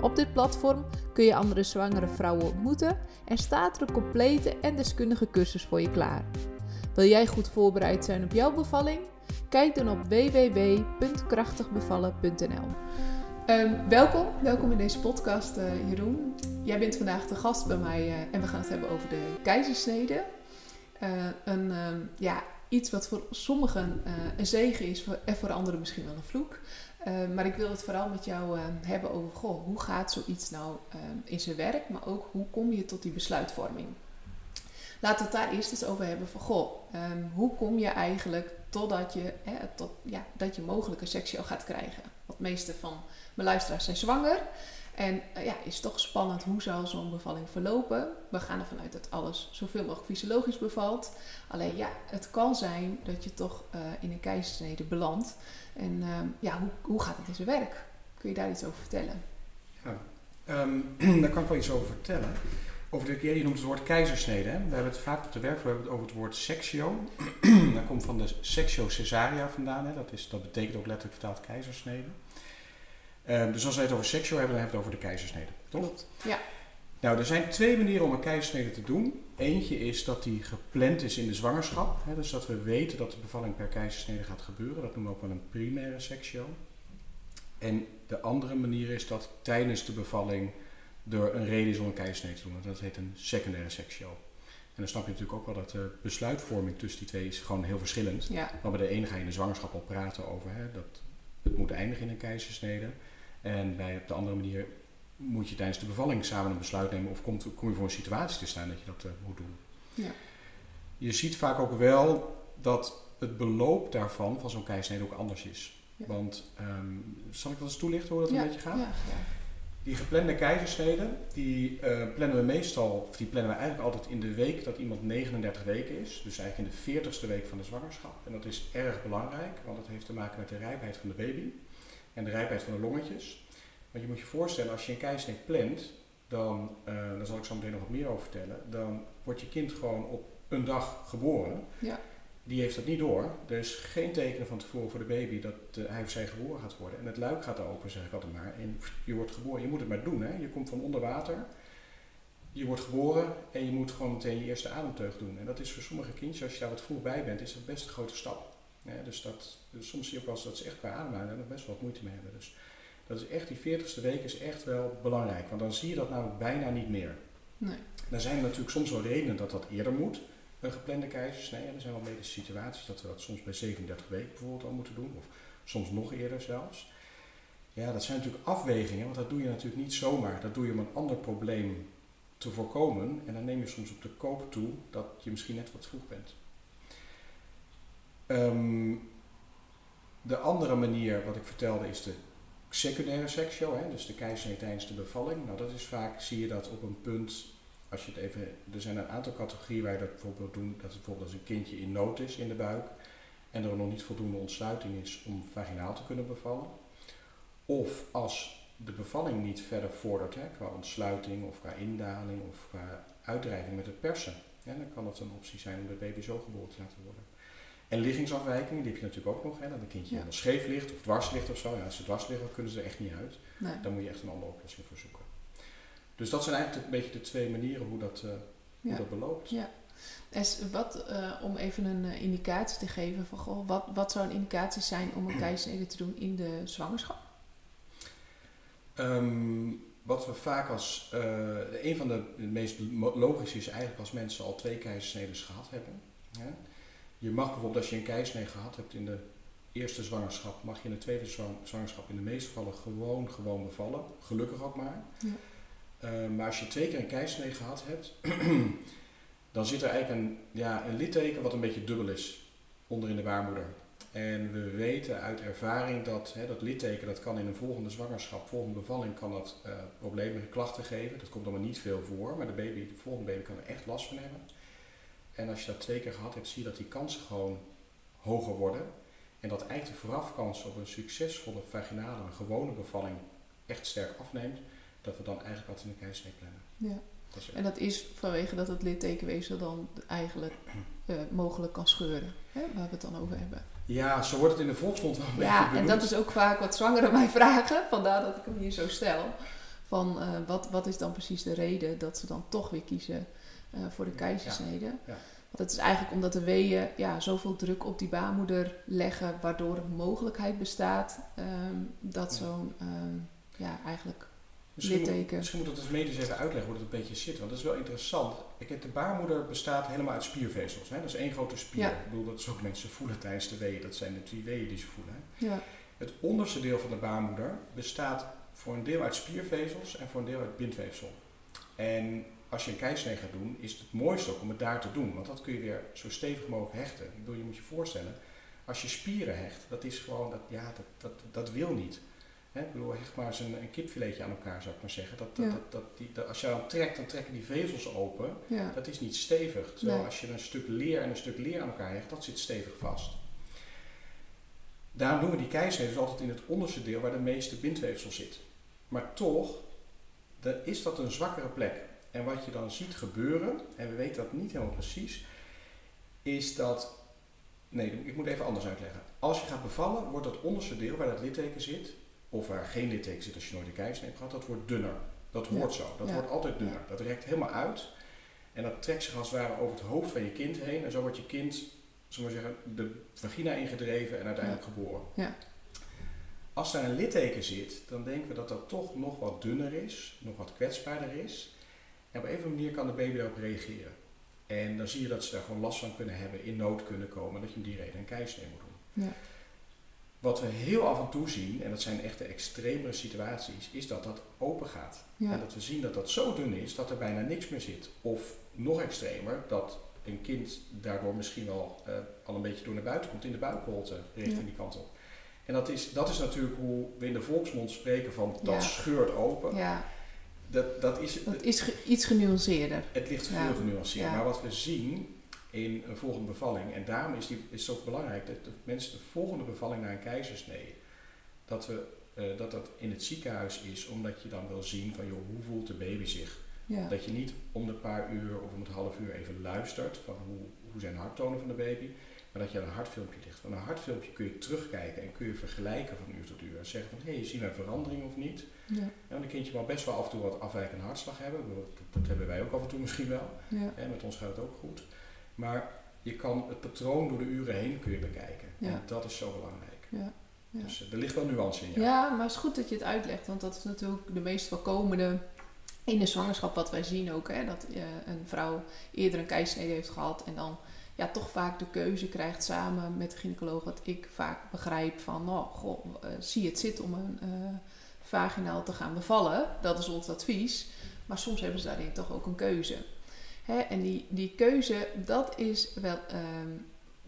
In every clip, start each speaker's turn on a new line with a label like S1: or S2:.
S1: Op dit platform kun je andere zwangere vrouwen ontmoeten en staat er een complete en deskundige cursus voor je klaar. Wil jij goed voorbereid zijn op jouw bevalling? Kijk dan op www.krachtigbevallen.nl. Ehm, welkom, welkom in deze podcast, uh, Jeroen. Jij bent vandaag de gast bij mij uh, en we gaan het hebben over de keizersnede. Uh, een, ehm, ja, iets wat voor sommigen een zegen is voor, en voor anderen misschien wel een vloek. Uh, maar ik wil het vooral met jou uh, hebben over goh, hoe gaat zoiets nou uh, in zijn werk, maar ook hoe kom je tot die besluitvorming. Laten we het daar eerst eens over hebben van goh, hoe kom je eigenlijk totdat je, hè, tot, ja, dat je mogelijk een seksio gaat krijgen. Want de meeste van mijn luisteraars zijn zwanger. En ja, is toch spannend hoe zal zo'n bevalling verlopen. We gaan ervan uit dat alles zoveel mogelijk fysiologisch bevalt. Alleen ja, het kan zijn dat je toch in een keizersnede belandt. En uh, ja, hoe, hoe gaat het in zijn werk? Kun je daar iets over vertellen?
S2: Ja, um, daar kan ik wel iets over vertellen. Over de, je noemt het woord keizersnede. Hè? We hebben het vaak op de werk hebben het over het woord sectio. dat komt van de sectio cesaria vandaan. Hè? Dat, is, dat betekent ook letterlijk vertaald keizersnede. Um, dus als we het over sectio hebben, dan hebben we het over de keizersnede. Toch?
S1: Klopt. Ja.
S2: Nou, er zijn twee manieren om een keizersnede te doen. Eentje is dat die gepland is in de zwangerschap. Hè, dus dat we weten dat de bevalling per keizersnede gaat gebeuren. Dat noemen we ook wel een primaire sectio. En de andere manier is dat tijdens de bevalling er een reden is om een keizersnede te doen. Dat heet een secundaire sectio. En dan snap je natuurlijk ook wel dat de besluitvorming tussen die twee is gewoon heel verschillend.
S1: Ja.
S2: Maar bij de ene ga je in de zwangerschap al praten over hè, dat het moet eindigen in een keizersnede. En bij op de andere manier moet je tijdens de bevalling samen een besluit nemen of komt, kom je voor een situatie te staan dat je dat uh, moet doen.
S1: Ja.
S2: Je ziet vaak ook wel dat het beloop daarvan, van zo'n keizersnede, ook anders is.
S1: Ja.
S2: Want, um, zal ik dat eens toelichten hoe dat
S1: ja.
S2: een beetje gaat?
S1: Ja.
S2: Die geplande keizersneden, die uh, plannen we meestal, of die plannen we eigenlijk altijd in de week dat iemand 39 weken is. Dus eigenlijk in de 40ste week van de zwangerschap. En dat is erg belangrijk, want dat heeft te maken met de rijpheid van de baby en de rijpheid van de longetjes. Want je moet je voorstellen, als je een keizersnede plant, dan, uh, daar zal ik zo meteen nog wat meer over vertellen, dan wordt je kind gewoon op een dag geboren.
S1: Ja.
S2: Die heeft dat niet door. Er is geen tekenen van tevoren voor de baby dat uh, hij of zij geboren gaat worden. En het luik gaat open, zeg ik altijd maar. En je wordt geboren. Je moet het maar doen. Hè? Je komt van onder water. Je wordt geboren en je moet gewoon meteen je eerste ademteug doen. En dat is voor sommige kindjes, als je daar wat vroeg bij bent, is dat best een grote stap. Ja, dus, dat, dus soms zie je ook wel eens dat ze echt qua ademhalen er best wel wat moeite mee hebben. Dus dat is echt, die 40ste week is echt wel belangrijk. Want dan zie je dat namelijk bijna niet meer.
S1: Nee.
S2: Er zijn natuurlijk soms wel redenen dat dat eerder moet. Een geplande keizersnede. Er zijn wel medische situaties dat we dat soms bij 37 weken bijvoorbeeld al moeten doen. Of soms nog eerder zelfs. Ja, dat zijn natuurlijk afwegingen. Want dat doe je natuurlijk niet zomaar. Dat doe je om een ander probleem te voorkomen. En dan neem je soms op de koop toe dat je misschien net wat vroeg bent. Um, de andere manier, wat ik vertelde, is de secundaire seksio, hè, dus de keizersnede tijdens de bevalling. Nou, dat is vaak, zie je dat op een punt, als je het even, er zijn een aantal categorieën waar je dat bijvoorbeeld doen, dat het bijvoorbeeld als een kindje in nood is in de buik en er nog niet voldoende ontsluiting is om vaginaal te kunnen bevallen. Of als de bevalling niet verder vordert, hè, qua ontsluiting of qua indaling of qua uitdrijving met het persen. Ja, dan kan dat een optie zijn om de baby zo geboren te laten worden. En liggingsafwijkingen, die heb je natuurlijk ook nog. Hè, dat een kindje helemaal scheef ligt of dwars ligt of zo. Ja, als ze dwars liggen, kunnen ze er echt niet uit.
S1: Nee.
S2: Dan moet je echt een andere oplossing voor zoeken. Dus dat zijn eigenlijk een beetje de twee manieren hoe dat, uh, hoe dat beloopt.
S1: Ja. Is wat, uh, om even een uh, indicatie te geven van goh, wat, wat zou een indicatie zijn om een keizersnede te doen in de zwangerschap?
S2: Um, wat we vaak als, uh, een van de, meest logische is eigenlijk als mensen al twee keizersnedes gehad hebben. Hè? Je mag bijvoorbeeld als je een keizersnede gehad hebt in de eerste zwangerschap, mag je in de tweede zwangerschap in de meeste gevallen gewoon, gewoon bevallen. Gelukkig ook maar.
S1: Ja.
S2: Uh, maar als je twee keer een keizersnede gehad hebt, dan zit er eigenlijk een, ja, een litteken wat een beetje dubbel is onder in de baarmoeder. En we weten uit ervaring dat hè, dat litteken dat kan in een volgende zwangerschap, volgende bevalling, kan dat uh, problemen en klachten geven. Dat komt allemaal niet veel voor, maar de, baby, de volgende baby kan er echt last van hebben. En als je dat twee keer gehad hebt, zie je dat die kansen gewoon hoger worden. En dat eigenlijk de voorafkans op een succesvolle vaginale, een gewone bevalling echt sterk afneemt. Dat we dan eigenlijk wat in de keizersnee plannen.
S1: Ja. en dat is vanwege dat het littekenweefsel dan eigenlijk uh, mogelijk kan scheuren, hè, waar we het dan over hebben.
S2: Ja, zo wordt het in de volksmond wel een
S1: ja, en dat is ook vaak wat zwangeren mij vragen, vandaar dat ik hem hier zo stel. Van uh, wat, wat is dan precies de reden dat ze dan toch weer kiezen uh, voor de keizersnede? Ja. Ja. Want het is eigenlijk omdat de weeën ja, zoveel druk op die baarmoeder leggen, waardoor er mogelijkheid bestaat um, dat zo'n um, ja, eigenlijk
S2: Misschien moet, misschien moet het als medisch even uitleggen hoe dat een beetje zit, want dat is wel interessant. Ik heb de baarmoeder bestaat helemaal uit spiervezels. Hè? Dat is één grote spier. Ik bedoel, dat is ook mensen voelen tijdens de weeën. Dat zijn de twee weeën die ze voelen. Ja. Het onderste deel van de baarmoeder bestaat voor een deel uit spiervezels en voor een deel uit bindweefsel. En als je een keisnee gaat doen, is het het mooiste ook om het daar te doen. Want dat kun je weer zo stevig mogelijk hechten. Ik bedoel, je moet je voorstellen, als je spieren hecht, dat is gewoon, dat, ja, dat, dat, dat wil niet. Hè, ik bedoel, hecht maar eens een, een kipfiletje aan elkaar, zou ik maar zeggen. Dat, dat, dat, dat, die, als je dan trekt, dan trekken die vezels open. Ja. Dat is niet stevig. Terwijl als je een stuk leer en een stuk leer aan elkaar hecht, dat zit stevig vast. Daarom doen we die keisnee dus altijd in het onderste deel waar de meeste bindweefsel zit. Maar toch dan is dat een zwakkere plek. En wat je dan ziet gebeuren, en we weten dat niet helemaal precies, is dat. Nee, ik moet even anders uitleggen. Als je gaat bevallen, wordt dat onderste deel waar dat litteken zit, of waar geen litteken zit als je nooit de keizersnee hebt gehad, dat wordt dunner. Dat hoort zo. Dat wordt altijd dunner. Dat rekt helemaal uit. En dat trekt zich als het ware over het hoofd van je kind heen. En zo wordt je kind, zullen we zeggen, de vagina ingedreven en uiteindelijk geboren. Ja. Als daar een litteken zit, dan denken we dat dat toch nog wat dunner is, nog wat kwetsbaarder is. En op een of andere manier kan de baby daarop reageren. En dan zie je dat ze daar gewoon last van kunnen hebben, in nood kunnen komen, dat je om die reden een keizersnee moet doen. Ja. Wat we heel af en toe zien, en dat zijn echte extremere situaties, is dat dat open gaat. En dat we zien dat dat zo dun is dat er bijna niks meer zit. Of nog extremer, dat een kind daardoor misschien wel uh, al een beetje door naar buiten komt in de buikholte richting die kant op. En dat is, dat is natuurlijk hoe we in de volksmond spreken van dat scheurt open. Ja.
S1: Dat, dat is, dat is iets genuanceerder.
S2: Het ligt veel genuanceerder. Maar wat we zien in een volgende bevalling. En daarom is, die, is het ook belangrijk dat de mensen de volgende bevalling naar een keizersnee, dat, we, uh, dat dat in het ziekenhuis is, omdat je dan wil zien van joh, hoe voelt de baby zich. Ja. Dat je niet om de paar uur of om het half uur even luistert van hoe, hoe zijn harttonen van de baby, maar dat je een hartfilmpje ligt. Want een hartfilmpje kun je terugkijken en kun je vergelijken van uur tot uur. En zeggen van hé, hey, zien we een verandering of niet? Ja. En een kindje mag best wel af en toe wat afwijkende hartslag hebben. Dat, hebben wij ook af en toe misschien wel. Ja. En met ons gaat het ook goed. Maar je kan het patroon door de uren heen kun je bekijken. En dat is zo belangrijk. Ja. Ja. Dus eh, er ligt wel nuance in.
S1: Ja. ja, maar het is goed dat je het uitlegt, want dat is natuurlijk de meest voorkomende in de zwangerschap wat wij zien ook. Hè, dat uh, een vrouw eerder een keisnede heeft gehad en dan ja, toch vaak de keuze krijgt samen met de gynaecoloog. Wat ik vaak begrijp van, oh, goh, uh, zie het zitten om een vaginaal te gaan bevallen. Dat is ons advies. Maar soms hebben ze daarin toch ook een keuze. Hè? En die, die keuze, dat is wel, ehm,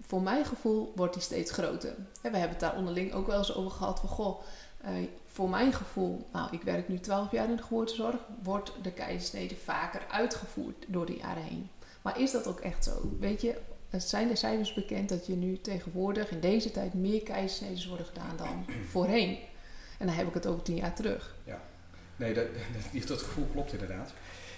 S1: voor mijn gevoel, wordt die steeds groter. We hebben het daar onderling ook wel eens over gehad van, goh, uh, voor mijn gevoel, nou, ik werk nu 12 jaar in de geboortezorg, wordt de keizersnede vaker uitgevoerd door de jaren heen. Maar is dat ook echt zo? Weet je, het zijn de cijfers bekend dat je nu tegenwoordig in deze tijd meer keizersneden worden gedaan dan voorheen. En dan heb ik het over tien jaar terug.
S2: Ja, nee, dat, dat, dat gevoel klopt inderdaad.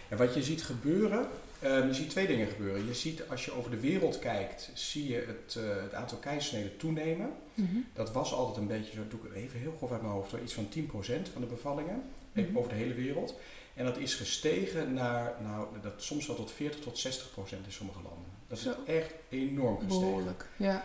S2: En wat je ziet gebeuren, um, je ziet twee dingen gebeuren. Je ziet als je over de wereld kijkt, zie je het, uh, het aantal keizersneden toenemen. Mm -hmm. Dat was altijd een beetje, zo doe ik even heel grof uit mijn hoofd, iets van 10% van de bevallingen mm -hmm. over de hele wereld. En dat is gestegen naar, nou, dat soms wel tot 40 tot 60 procent in sommige landen. Dat is echt enorm gestegen. Behoorlijk, ja.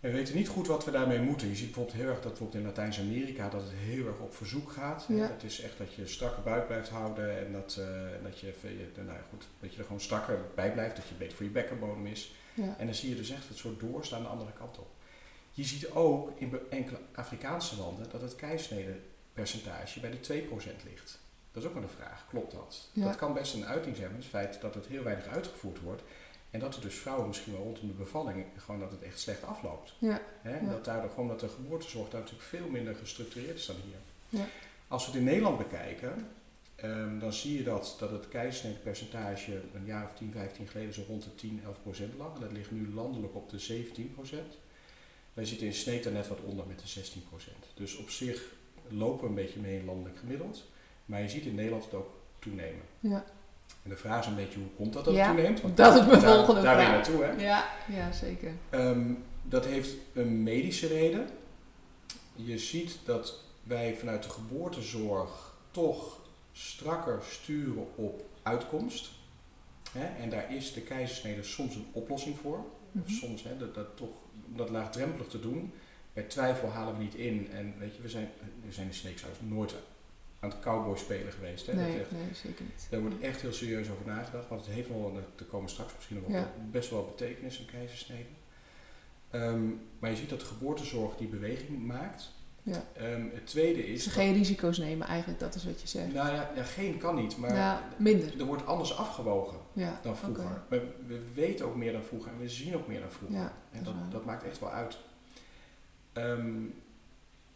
S2: We weten niet goed wat we daarmee moeten. Je ziet bijvoorbeeld heel erg dat bijvoorbeeld in Latijns-Amerika dat het heel erg op verzoek gaat. Ja. Het is echt dat je strakke buik blijft houden en dat, uh, dat, je, nou goed, dat je er gewoon strakker bij blijft, dat je beter voor je bekkenbodem is. Ja. En dan zie je dus echt het soort doorstaan de andere kant op. Je ziet ook in enkele Afrikaanse landen dat het keisnedenpercentage bij de 2% ligt. Dat is ook wel een vraag, klopt dat? Ja. Dat kan best een uiting zijn, het feit dat het heel weinig uitgevoerd wordt. En dat er dus vrouwen misschien wel rondom de bevalling, gewoon dat het echt slecht afloopt. Ja. Hè? Dat daardoor gewoon dat de geboortezorg daar natuurlijk veel minder gestructureerd is dan hier. Ja. Als we het in Nederland bekijken, ehm, dan zie je dat, dat het keizersnedepercentage een jaar of 10, 15 geleden zo rond de 10, 11 procent lag. En dat ligt nu landelijk op de 17 procent. Wij zitten in Sneed daar net wat onder met de 16 procent. Dus op zich lopen we een beetje mee in landelijk gemiddeld. Maar je ziet in Nederland het ook toenemen.
S1: Ja.
S2: En de vraag is een beetje hoe komt dat dat
S1: Ja,
S2: toeneemt? Want
S1: dat is mijn
S2: daar,
S1: volgende
S2: daar
S1: vraag.
S2: naartoe, hè?
S1: Ja, ja zeker.
S2: Ehm, dat heeft een medische reden. Je ziet dat wij vanuit de geboortezorg toch strakker sturen op uitkomst. Hè? En daar is de keizersnede soms een oplossing voor. Of
S1: Mhm.
S2: soms hè, dat, dat toch om dat laagdrempelig te doen. Bij twijfel halen we niet in. En weet je, we zijn, we zijn in Sneekhuis nooit aan het cowboy spelen geweest. Hè? Dat
S1: Nee,
S2: echt-
S1: nee, zeker niet.
S2: daar wordt echt heel serieus over nagedacht, want het heeft wel, er komen straks misschien nog
S1: Ja.
S2: best wel betekenis in keizersnede. Ehm, maar je ziet dat de geboortezorg die beweging maakt.
S1: Ja.
S2: Ehm, het tweede is.
S1: Dus geen risico's nemen eigenlijk, dat is wat je zegt.
S2: nou ja, ja, geen kan niet, maar
S1: ja, minder.
S2: er wordt anders afgewogen dan vroeger. Maar we weten ook meer dan vroeger en we zien ook meer dan vroeger. En
S1: dat
S2: dat, dat maakt echt wel uit. Ehm,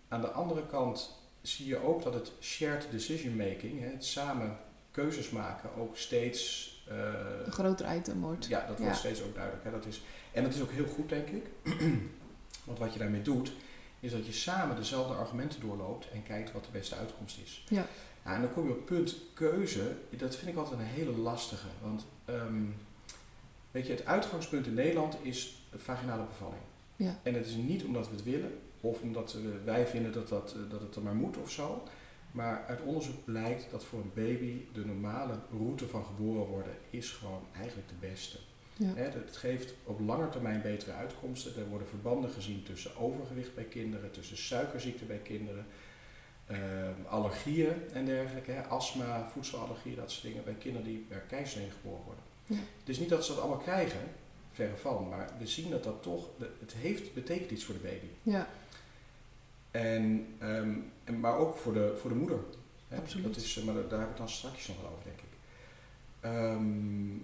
S2: aan de andere kant zie je ook dat het shared decision making, hè, het samen keuzes maken, ook steeds. eh,
S1: Een groter item wordt.
S2: ja, dat
S1: Ja.
S2: wordt steeds ook duidelijk. Hè. Dat is, en dat is ook heel goed, denk ik. Want wat je daarmee doet, is dat je samen dezelfde argumenten doorloopt en kijkt wat de beste uitkomst is.
S1: Ja.
S2: En dan kom je op het punt keuze. Dat vind ik altijd een hele lastige. Want ehm, weet je, het uitgangspunt in Nederland is vaginale bevalling.
S1: Ja.
S2: En het is niet omdat we het willen of omdat wij vinden dat, dat, eh, dat het er maar moet of zo. Maar uit onderzoek blijkt dat voor een baby de normale route van geboren worden is gewoon eigenlijk de beste.
S1: Ja.
S2: Het geeft op lange termijn betere uitkomsten. Er worden verbanden gezien tussen overgewicht bij kinderen, tussen suikerziekte bij kinderen, ehm, allergieën en dergelijke, hè, astma, voedselallergie, dat soort dingen bij kinderen die per keizersnede geboren worden.
S1: Ja.
S2: Het is niet dat ze dat allemaal krijgen, verre van, maar we zien dat dat toch, het heeft, betekent iets voor de baby.
S1: Ja,
S2: En, ehm, en, maar ook voor de, voor de moeder. Hè.
S1: Absoluut.
S2: Dat is, eh, maar daar hebben we het dan straks nog wel over, denk ik. Ehm,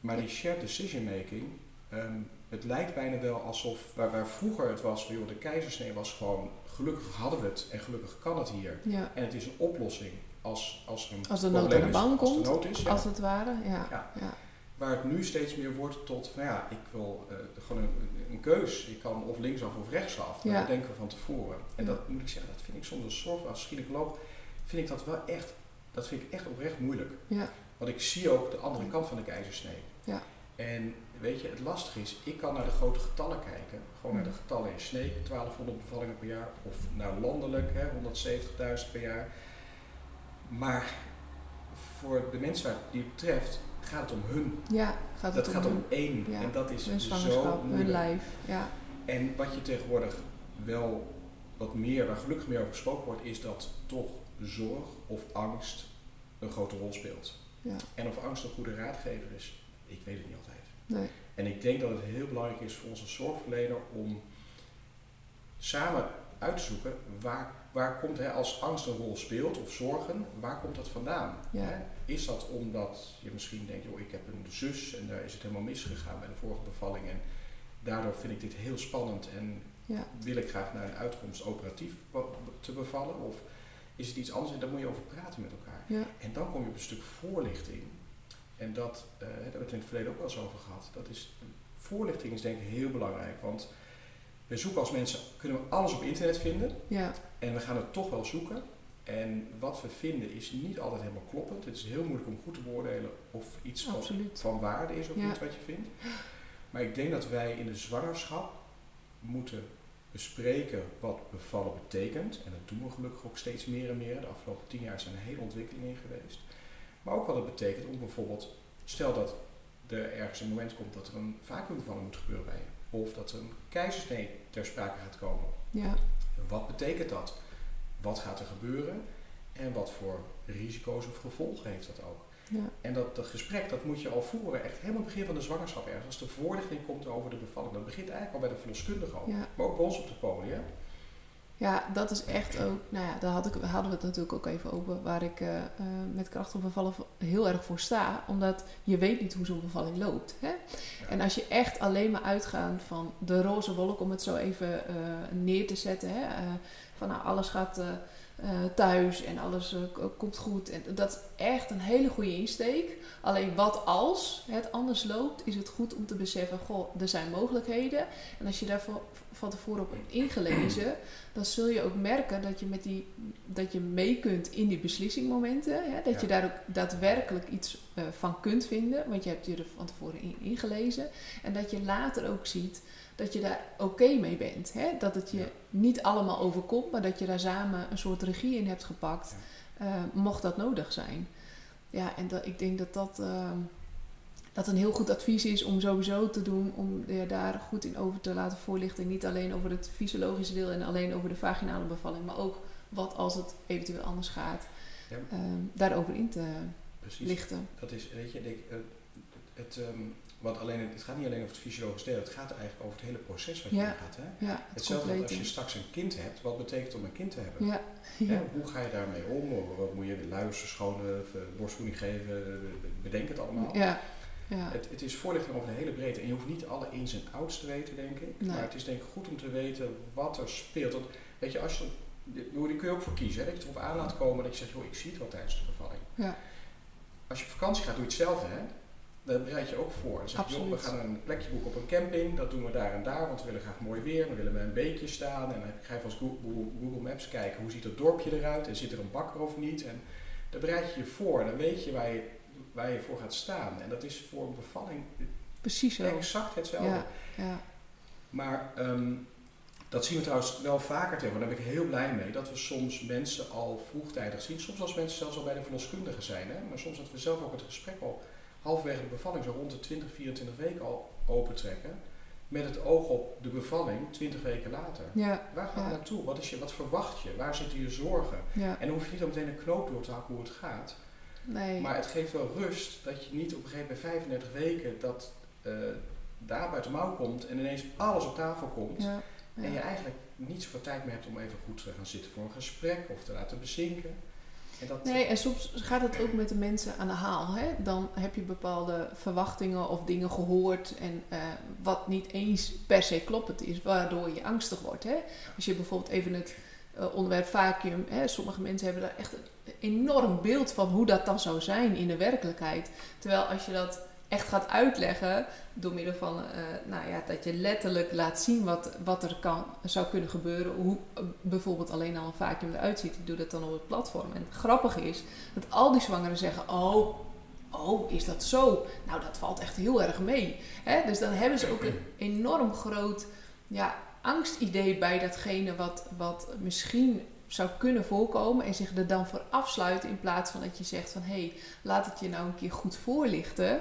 S2: maar die shared decision making, ehm, het lijkt bijna wel alsof, waar, waar vroeger het was, van, joh, de keizersnee was gewoon, gelukkig hadden we het en gelukkig kan het hier.
S1: ja.
S2: En het is een oplossing als, als een
S1: Als de nood aan de bank
S2: als
S1: komt,
S2: de nood is, ja.
S1: als het ware. Ja.
S2: Ja. Waar het nu steeds meer wordt tot, nou ja, ik wil eh, gewoon een, een keus. Ik kan of linksaf of rechtsaf.
S1: Ja.
S2: Dat denken we van tevoren. En
S1: Ja.
S2: dat moet ik zeggen, dat vind ik soms als zorg, als gynaecoloog, vind ik dat wel echt, dat vind ik echt oprecht moeilijk.
S1: Ja.
S2: Want ik zie ook de andere kant van de keizersnee.
S1: Ja.
S2: En weet je, het lastige is, ik kan naar de grote getallen kijken. Gewoon naar de
S1: Mm.
S2: getallen in Sneek, 1200 bevallingen per jaar. Of naar landelijk, hè, 170.000 per jaar. Maar voor de mensen die het betreft, gaat het om hun.
S1: ja, gaat het
S2: Dat
S1: om
S2: gaat om één.
S1: Ja.
S2: En dat is
S1: hun
S2: zo
S1: zwangerschap, hun
S2: moeilijk.
S1: lijf. Ja.
S2: En wat je tegenwoordig wel wat meer, waar gelukkig meer over gesproken wordt, is dat toch zorg of angst een grote rol speelt.
S1: Ja.
S2: En of angst een goede raadgever is, ik weet het niet altijd.
S1: Nee.
S2: En ik denk dat het heel belangrijk is voor onze zorgverlener om samen uit te zoeken waar, waar komt, hè, als angst een rol speelt of zorgen, waar komt dat vandaan?
S1: Ja.
S2: Hè? Is dat omdat je misschien denkt, joh, ik heb een zus en daar is het helemaal misgegaan bij de vorige bevalling en daardoor vind ik dit heel spannend en
S1: Ja.
S2: wil ik graag naar een uitkomst operatief te bevallen? Of is het iets anders? En daar moet je over praten met elkaar.
S1: Ja.
S2: En dan kom je op een stuk voorlichting. En dat, eh, daar hebben we het in het verleden ook wel eens over gehad. Dat is, voorlichting is denk ik heel belangrijk. Want we zoeken als mensen, kunnen we alles op internet vinden.
S1: Ja.
S2: En we gaan het toch wel zoeken. En wat we vinden is niet altijd helemaal kloppend. Het is heel moeilijk om goed te beoordelen of iets van, waarde is of
S1: Ja.
S2: niet wat je vindt. Maar ik denk dat wij in de zwangerschap moeten bespreken wat bevallen betekent. En dat doen we gelukkig ook steeds meer en meer. De afgelopen tien jaar zijn er hele ontwikkelingen in geweest. Maar ook wat het betekent om bijvoorbeeld, stel dat er ergens een moment komt dat er een vacuümbevalling moet gebeuren bij je. Of dat er een keizersnee ter sprake gaat komen.
S1: Ja.
S2: Wat betekent dat? Wat gaat er gebeuren? En wat voor risico's of gevolgen heeft dat ook?
S1: Ja.
S2: En dat, dat gesprek dat moet je al voeren, echt helemaal het begin van de zwangerschap ergens. Als de voorlichting komt over de bevalling. Dat begint eigenlijk al bij de verloskundige.
S1: Ja.
S2: Maar ook bij ons op de podium.
S1: Ja, dat is echt ook, nou ja, daar had ik, hadden we het natuurlijk ook even over, waar ik eh, eh, met krachtig bevallen heel erg voor sta. Omdat je weet niet hoe zo'n bevalling loopt. Hè? En als je echt alleen maar uitgaat van de roze wolk, om het zo even eh, neer te zetten. Hè? Van nou, alles gaat eh, eh, thuis en alles eh, komt goed. En dat is echt een hele goede insteek. Alleen wat als het anders loopt, is het goed om te beseffen, goh, er zijn mogelijkheden. En als je daar van, tevoren op hebt ingelezen, dan zul je ook merken dat je, met die, dat je mee kunt in die beslissingmomenten. Hè? Dat
S2: Ja.
S1: je daar ook daadwerkelijk iets van kunt vinden, want je hebt je er van tevoren in ingelezen. En dat je later ook ziet dat je daar oké mee bent. Hè? Dat het je
S2: Ja.
S1: niet allemaal overkomt, maar dat je daar samen een soort regie in hebt gepakt, eh, mocht dat nodig zijn. Ja, en dat, ik denk dat dat, ehm, dat een heel goed advies is om sowieso te doen, om je daar goed in over te laten voorlichten. Niet alleen over het fysiologische deel en alleen over de vaginale bevalling, maar ook wat als het eventueel anders gaat,
S2: Ja.
S1: ehm, daarover in te
S2: Precies.
S1: lichten.
S2: Dat is, weet je, ik, het, het, ehm, want alleen, het gaat niet alleen over het fysiologische deel, het gaat eigenlijk over het hele proces wat je
S1: Ja.
S2: ingaat. Hè?
S1: Ja, het
S2: Hetzelfde als je straks een kind hebt, wat betekent om een kind te hebben?
S1: Ja,
S2: Hè, hoe ga je daarmee om? Wat moet je luisteren, schonen, of, eh, borstvoeding geven? Bedenk het allemaal.
S1: ja. ja.
S2: Het, het is voorlichting over de hele breedte. En je hoeft niet alle ins en outs te weten, denk ik.
S1: Nee.
S2: Maar het is denk ik goed om te weten wat er speelt. Want, weet je, als je, die kun je ook voor kiezen. Hè? Dat je erop aan laat komen dat je zegt, joh, ik zie het wel tijdens de bevalling.
S1: Ja.
S2: Als je op vakantie gaat, doe je hetzelfde, hè? Dan bereid je ook voor. Dan zeg je, joh, we gaan een plekje boeken op een camping. Dat doen we daar en daar, want we willen graag mooi weer. Dan willen we een beekje staan. En dan ga je van Google, Google Maps kijken, hoe ziet het dorpje eruit? En zit er een bakker of niet? En dan bereid je je voor. En dan weet je waar je, waar je voor gaat staan. En dat is voor een bevalling
S1: Precies
S2: exact hetzelfde.
S1: Ja, ja.
S2: Maar ehm, dat zien we trouwens wel vaker tegen. Daar ben ik heel blij mee. Dat we soms mensen al vroegtijdig zien. Soms als mensen zelfs al bij de verloskundige zijn. Hè? Maar soms dat we zelf ook het gesprek al halverwege de bevalling, zo rond de 20, 24 weken al opentrekken. Met het oog op de bevalling 20 weken later.
S1: ja,
S2: Waar we
S1: Ja.
S2: naartoe? Wat, is je, wat verwacht je? Waar zitten je zorgen?
S1: ja.
S2: En dan hoef je niet al meteen een knoop door te hakken hoe het gaat.
S1: Nee.
S2: Maar het geeft wel rust dat je niet op een gegeven moment bij 35 weken dat eh, daar buiten mouw komt en ineens alles op tafel komt.
S1: ja, ja.
S2: En je eigenlijk niet zoveel tijd meer hebt om even goed te gaan zitten voor een gesprek of te laten bezinken. Dat,
S1: Nee, en soms gaat het ook met de mensen aan de haal. Hè? Dan heb je bepaalde verwachtingen of dingen gehoord en eh, wat niet eens per se kloppend is, waardoor je angstig wordt. Hè? Als je bijvoorbeeld even het eh, onderwerp vacuüm, sommige mensen hebben daar echt een enorm beeld van hoe dat dan zou zijn in de werkelijkheid. Terwijl als je dat echt gaat uitleggen door middel van eh, nou ja, dat je letterlijk laat zien wat, wat er kan, zou kunnen gebeuren. Hoe eh, bijvoorbeeld alleen al een vacuüm eruit ziet. Ik doe dat dan op het platform. En het grappige is dat al die zwangeren zeggen: Oh, oh, is dat zo? Nou, dat valt echt heel erg mee. Dus dan hebben ze ook een enorm groot ja, angstidee bij datgene wat, wat misschien zou kunnen voorkomen en zich er dan voor afsluiten in plaats van dat je zegt van hé, hey, laat het je nou een keer goed voorlichten.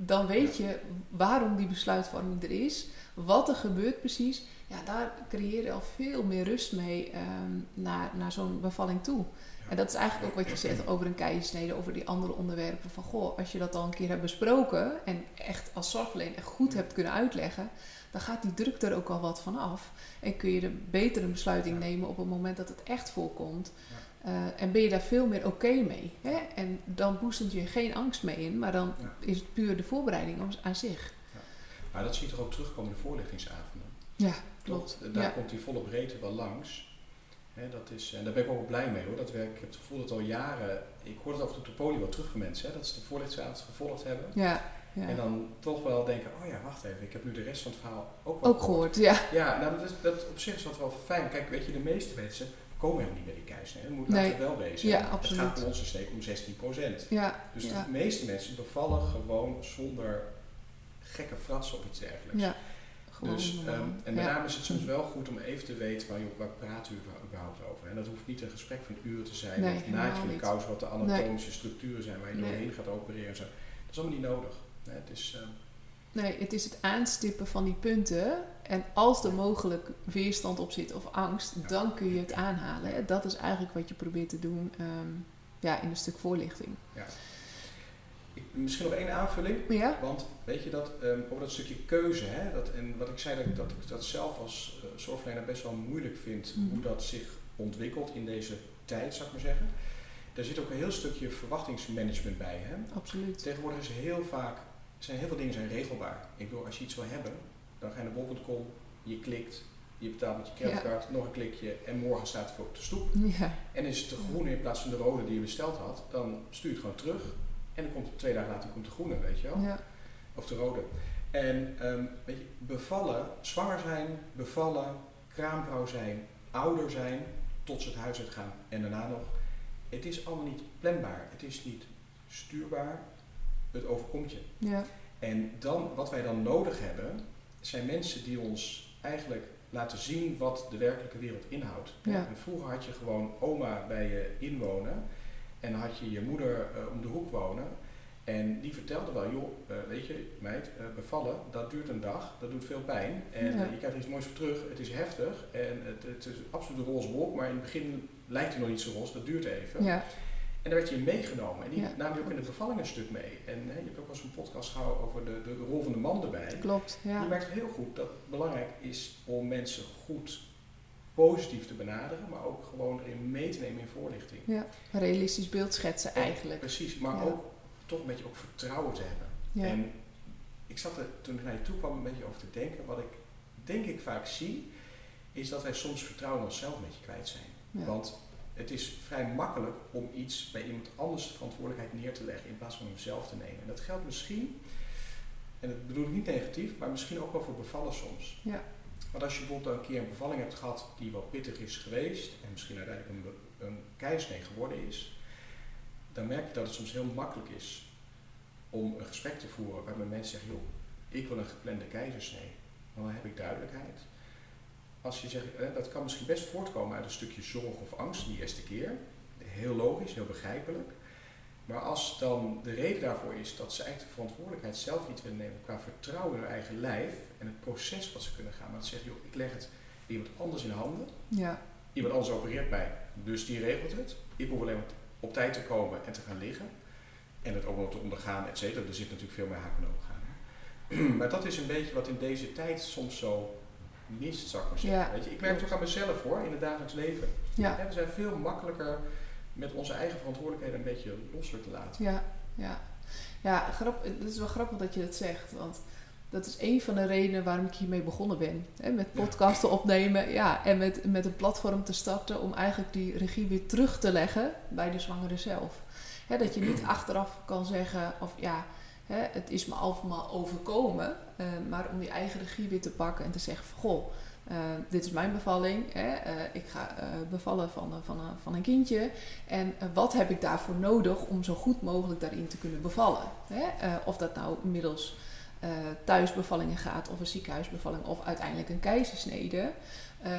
S1: Dan weet je waarom die besluitvorming er is, wat er gebeurt precies. Ja, daar creëer je al veel meer rust mee ehm, naar, naar zo'n bevalling toe. En dat is eigenlijk ook wat je zegt over een keizersnede, over die andere onderwerpen. Van goh, als je dat al een keer hebt besproken en echt als zorgverlener echt goed hebt kunnen uitleggen, dan gaat die druk er ook al wat van af. En kun je er beter een besluiting nemen op het moment dat het echt voorkomt. Uh, en ben je daar veel meer oké mee. Hè? En dan boezemt je geen angst mee in, maar dan
S2: Ja.
S1: is het puur de voorbereiding aan zich.
S2: Maar dat zie je toch ook terugkomen in de voorlichtingsavonden.
S1: Ja, klopt.
S2: Daar
S1: Ja.
S2: komt die volle breedte wel langs. Hè, dat is, en daar ben ik ook wel blij mee hoor. Dat werk, ik heb het gevoel dat al jaren, ik hoor het af en toe op de poli wel terug van mensen, hè, dat ze de voorlichtingsavond gevolgd hebben.
S1: Ja, ja.
S2: En dan toch wel denken, oh ja, wacht even, ik heb nu de rest van het verhaal ook wel
S1: Ook gehoord, ja.
S2: Ja, nou dat, is, dat op zich is dat wel fijn. Kijk, weet je, de meeste mensen komen helemaal niet bij die. Dat moet
S1: Nee.
S2: laten we wel wezen.
S1: Ja,
S2: Het gaat bij onze steek om 16
S1: Ja,
S2: Dus
S1: ja.
S2: de meeste mensen bevallen gewoon zonder gekke fratsen of iets dergelijks.
S1: ja. Gewoon
S2: Dus, ehm, en name is het soms wel goed om even te weten van, joh, waar praat u überhaupt over? En dat hoeft niet een gesprek van uren te zijn,
S1: Nee,
S2: of naadje
S1: helemaal
S2: van de kous, wat de anatomische structuren zijn waar je doorheen gaat opereren. en Zo. Dat is allemaal niet nodig. Nee, het is, ehm,
S1: Nee, het is het aanstippen van die punten. En als er mogelijk weerstand op zit of angst,
S2: Ja.
S1: dan kun je het aanhalen. hè. Dat is eigenlijk wat je probeert te doen ehm, ja, in een stuk voorlichting.
S2: ik, misschien nog één aanvulling.
S1: Ja?
S2: Want weet je dat, ehm, over dat stukje keuze, hè, dat, en wat ik zei, dat, ik- dat dat zelf als eh, zorgverlener best wel moeilijk vind,
S1: Mhm.
S2: hoe dat zich ontwikkelt in deze tijd, zou ik maar zeggen. Daar zit ook een heel stukje verwachtingsmanagement bij. Hè?
S1: Absoluut.
S2: Tegenwoordig is heel vaak, zijn heel veel dingen zijn regelbaar. Ik bedoel, als je iets wil hebben, dan ga je naar bol.com, je klikt je betaalt met je creditcard, nog een klikje en morgen staat het op de stoep.
S1: Ja.
S2: En is het de groene in plaats van de rode die je besteld had, dan stuur je het gewoon terug. En dan komt twee dagen later komt de groene, weet je wel.
S1: Ja.
S2: Of de rode. En ehm, weet je, bevallen, zwanger zijn, bevallen, kraamvrouw zijn, ouder zijn, tot ze het huis uitgaan en daarna nog. Het is allemaal niet planbaar. Het is niet stuurbaar. Het overkomt je.
S1: Ja.
S2: En dan, wat wij dan nodig hebben, zijn mensen die ons eigenlijk laten zien wat de werkelijke wereld inhoudt.
S1: Ja.
S2: En vroeger had je gewoon oma bij je inwonen en dan had je je moeder eh, om de hoek wonen. En die vertelde wel, joh, eh, weet je, meid, eh, bevallen, dat duurt een dag, dat doet veel pijn. En
S1: Ja.
S2: je krijgt er iets moois voor terug, het is heftig en het, het is absoluut een roze wolk, maar in het begin lijkt het nog niet zo roze, dat duurt even.
S1: Ja.
S2: En daar werd je in meegenomen. En die
S1: Ja.
S2: nam je ook in de bevalling een stuk mee. En hè, je hebt ook wel eens een podcast gehouden over de, de rol van de man erbij.
S1: Klopt. Ja.
S2: Je merkt heel goed dat het belangrijk is om mensen goed positief te benaderen, maar ook gewoon erin mee te nemen in voorlichting.
S1: ja. Een realistisch beeld schetsen
S2: En-
S1: eigenlijk.
S2: Precies, maar
S1: Ja.
S2: ook toch een beetje ook vertrouwen te hebben.
S1: Ja.
S2: En ik zat er toen ik naar je toe kwam een beetje over te denken. Wat ik denk ik vaak zie, is dat wij soms vertrouwen in onszelf een beetje kwijt zijn.
S1: Ja.
S2: Want het is vrij makkelijk om iets bij iemand anders de verantwoordelijkheid neer te leggen in plaats van hem zelf te nemen. En dat geldt misschien, en dat bedoel ik niet negatief, maar misschien ook wel voor bevallen soms.
S1: Ja.
S2: Want als je bijvoorbeeld een keer een bevalling hebt gehad die wel pittig is geweest en misschien uiteindelijk een, keizersnee geworden is, dan merk je dat het soms heel makkelijk is om een gesprek te voeren waarbij mensen zeggen, joh, ik wil een geplande keizersnee. Dan heb ik duidelijkheid. Als je zegt, dat kan misschien best voortkomen uit een stukje zorg of angst die eerste keer. Heel logisch, heel begrijpelijk. Maar als dan de reden daarvoor is dat ze eigenlijk de verantwoordelijkheid zelf niet willen nemen qua vertrouwen in hun eigen lijf en het proces wat ze kunnen gaan. Maar dat ze zeggen, joh, ik leg het iemand anders in handen.
S1: Ja.
S2: Iemand anders opereert mij, dus die regelt het. Ik hoef alleen maar op tijd te komen en te gaan liggen. En het ook nog te ondergaan, et cetera. Er zit natuurlijk veel meer haken en ogen aan. Maar dat is een beetje wat in deze tijd soms zo mist, zou ik maar zeggen.
S1: Ja.
S2: Weet je, ik merk ook aan mezelf hoor, in het dagelijks leven.
S1: Ja.
S2: We zijn veel makkelijker met onze eigen verantwoordelijkheden een beetje losser te laten.
S1: Ja, ja. Ja, grap, het is wel grappig dat je dat zegt. Want dat is een van de redenen waarom ik hiermee begonnen ben. Hè, met
S2: Ja.
S1: podcasten opnemen ja, en met, met een platform te starten om eigenlijk die regie weer terug te leggen bij de zwangere zelf. Hè, dat je niet achteraf kan zeggen of ja, hè, het is me allemaal overkomen. eh, maar om die eigen regie weer te pakken en te zeggen van goh, eh, dit is mijn bevalling. Hè, eh, ik ga bevallen van, van, van een kindje. En wat heb ik daarvoor nodig om zo goed mogelijk daarin te kunnen bevallen? Hè? Of dat nou middels thuisbevallingen gaat, of een ziekenhuisbevalling, of uiteindelijk een keizersnede.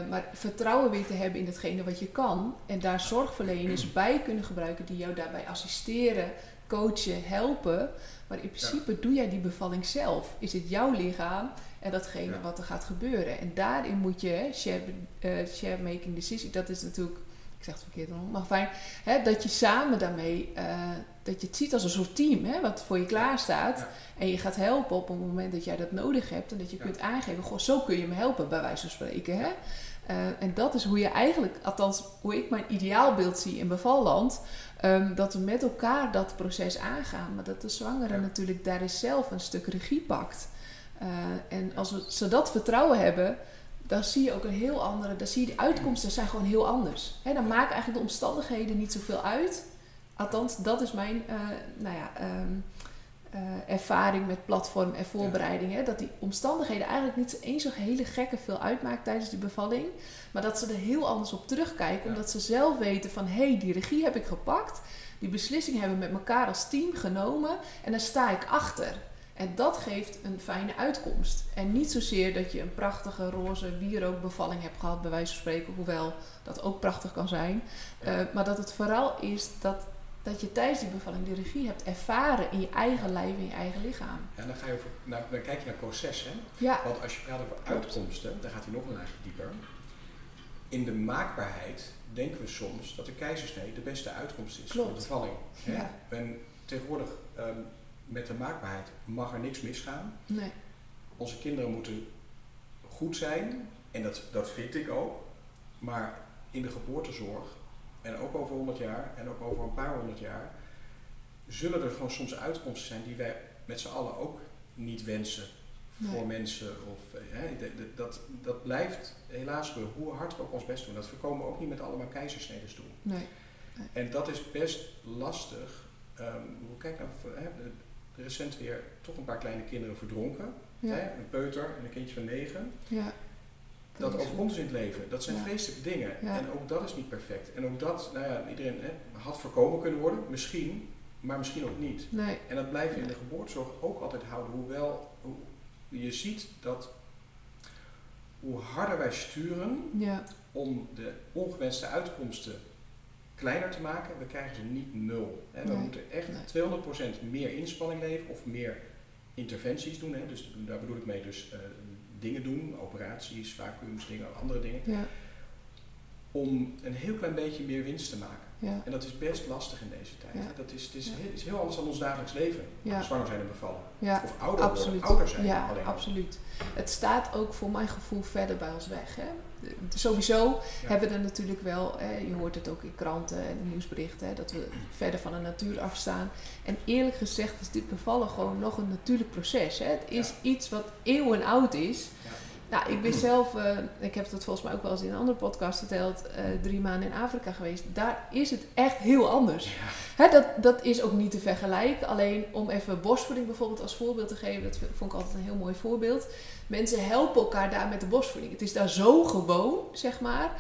S1: Maar vertrouwen weer te hebben in datgene wat je kan. En daar zorgverleners bij kunnen gebruiken die jou daarbij assisteren, coachen, helpen. Maar in principe doe jij die bevalling zelf. Is het jouw lichaam en datgene
S2: Ja.
S1: wat er gaat gebeuren. En daarin moet je hè, share, eh, share making decision. Dat is natuurlijk, ik zeg het verkeerd nog, maar fijn. Hè, dat je samen daarmee, eh, dat je het ziet als een soort team, hè, wat voor je klaar staat.
S2: Ja.
S1: En je gaat helpen op het moment dat jij dat nodig hebt. En dat je kunt aangeven, goh, zo kun je me helpen, bij wijze van spreken. Hè? Eh, en dat is hoe je eigenlijk, althans hoe ik mijn ideaalbeeld zie in bevalland. Ehm, dat we met elkaar dat proces aangaan. Maar dat de zwangere
S2: Ja.
S1: natuurlijk daar is zelf een stuk regie pakt. Eh, en als we ze dat vertrouwen hebben, dan zie je ook een heel andere, dan zie je die uitkomsten zijn gewoon heel anders. Dan maken eigenlijk de omstandigheden niet zoveel uit. Althans, dat is mijn eh, nou ja, ehm, eh, ervaring met platform en voorbereiding. Hè, dat die omstandigheden eigenlijk niet eens zo hele gekke veel uitmaakt tijdens die bevalling. Maar dat ze er heel anders op terugkijken.
S2: Ja.
S1: Omdat ze zelf weten van, hé, hey, die regie heb ik gepakt. Die beslissing hebben we met elkaar als team genomen. En daar sta ik achter. En dat geeft een fijne uitkomst. En niet zozeer dat je een prachtige roze wierookbevalling hebt gehad, bij wijze van spreken, hoewel dat ook prachtig kan zijn.
S2: Ja.
S1: Eh, maar dat het vooral is dat, dat je tijdens die bevalling de regie hebt ervaren in je eigen lijf, in je eigen lichaam.
S2: En dan, ga je over, naar, dan kijk je naar proces. Hè?
S1: Ja,
S2: Want als je praat over uitkomsten, dan gaat hij nog een laagje dieper. In de maakbaarheid denken we soms dat de keizersnee de beste uitkomst is voor
S1: Klopt.
S2: de bevalling. Hè?
S1: Ja.
S2: En tegenwoordig ehm, met de maakbaarheid mag er niks misgaan.
S1: nee.
S2: Onze kinderen moeten goed zijn, en dat, dat vind ik ook. Maar in de geboortezorg, en ook over 100 jaar, en ook over een paar honderd jaar, zullen er gewoon soms uitkomsten zijn die wij met z'n allen ook niet wensen voor mensen. Of, hè, dat, dat blijft helaas hoe hard we ook ons best doen. Dat voorkomen we ook niet met allemaal keizersneden doen.
S1: Nee.
S2: En dat is best lastig. Um, kijk nou, hè, recent weer toch een paar kleine kinderen verdronken. Hè, een peuter en een kindje van negen.
S1: Ja.
S2: Dat overkomt dus in het leven. Dat zijn vreselijke dingen. En ook dat is niet perfect. En ook dat, nou ja, iedereen hè, had voorkomen kunnen worden. Misschien, maar misschien ook niet.
S1: Nee.
S2: En dat blijf je in de geboortezorg ook altijd houden. Hoewel hoe, je ziet dat hoe harder wij sturen
S1: ja.
S2: om de ongewenste uitkomsten kleiner te maken, we krijgen ze niet nul. Hè. We moeten echt 200% meer inspanning leveren of meer interventies doen. Hè. Dus daar bedoel ik mee dus uh, dingen doen, operaties, vacuums, dingen, andere dingen.
S1: Ja.
S2: Om een heel klein beetje meer winst te maken.
S1: Ja.
S2: En dat is best lastig in deze tijd. Dat is, het is, heel, is, heel, anders dan ons dagelijks leven. Zwanger zijn en bevallen. Of ouder
S1: absoluut.
S2: worden, ouder zijn.
S1: Ja, absoluut. Het staat ook voor mijn gevoel verder bij ons weg. Hè? Sowieso hebben we er natuurlijk wel, hè, je hoort het ook in kranten en nieuwsberichten, hè, dat we verder van de natuur afstaan. En eerlijk gezegd is dit bevallen gewoon nog een natuurlijk proces. Hè? Het is iets wat eeuwen oud is. Nou, ik ben zelf, uh, ik heb het volgens mij ook wel eens in een andere podcast verteld, uh, drie maanden in Afrika geweest. Daar is het echt heel anders. Hè, dat, dat is ook niet te vergelijken. Alleen om even borstvoeding bijvoorbeeld als voorbeeld te geven, dat vond ik altijd een heel mooi voorbeeld. Mensen helpen elkaar daar met de borstvoeding. Het is daar zo gewoon, zeg maar,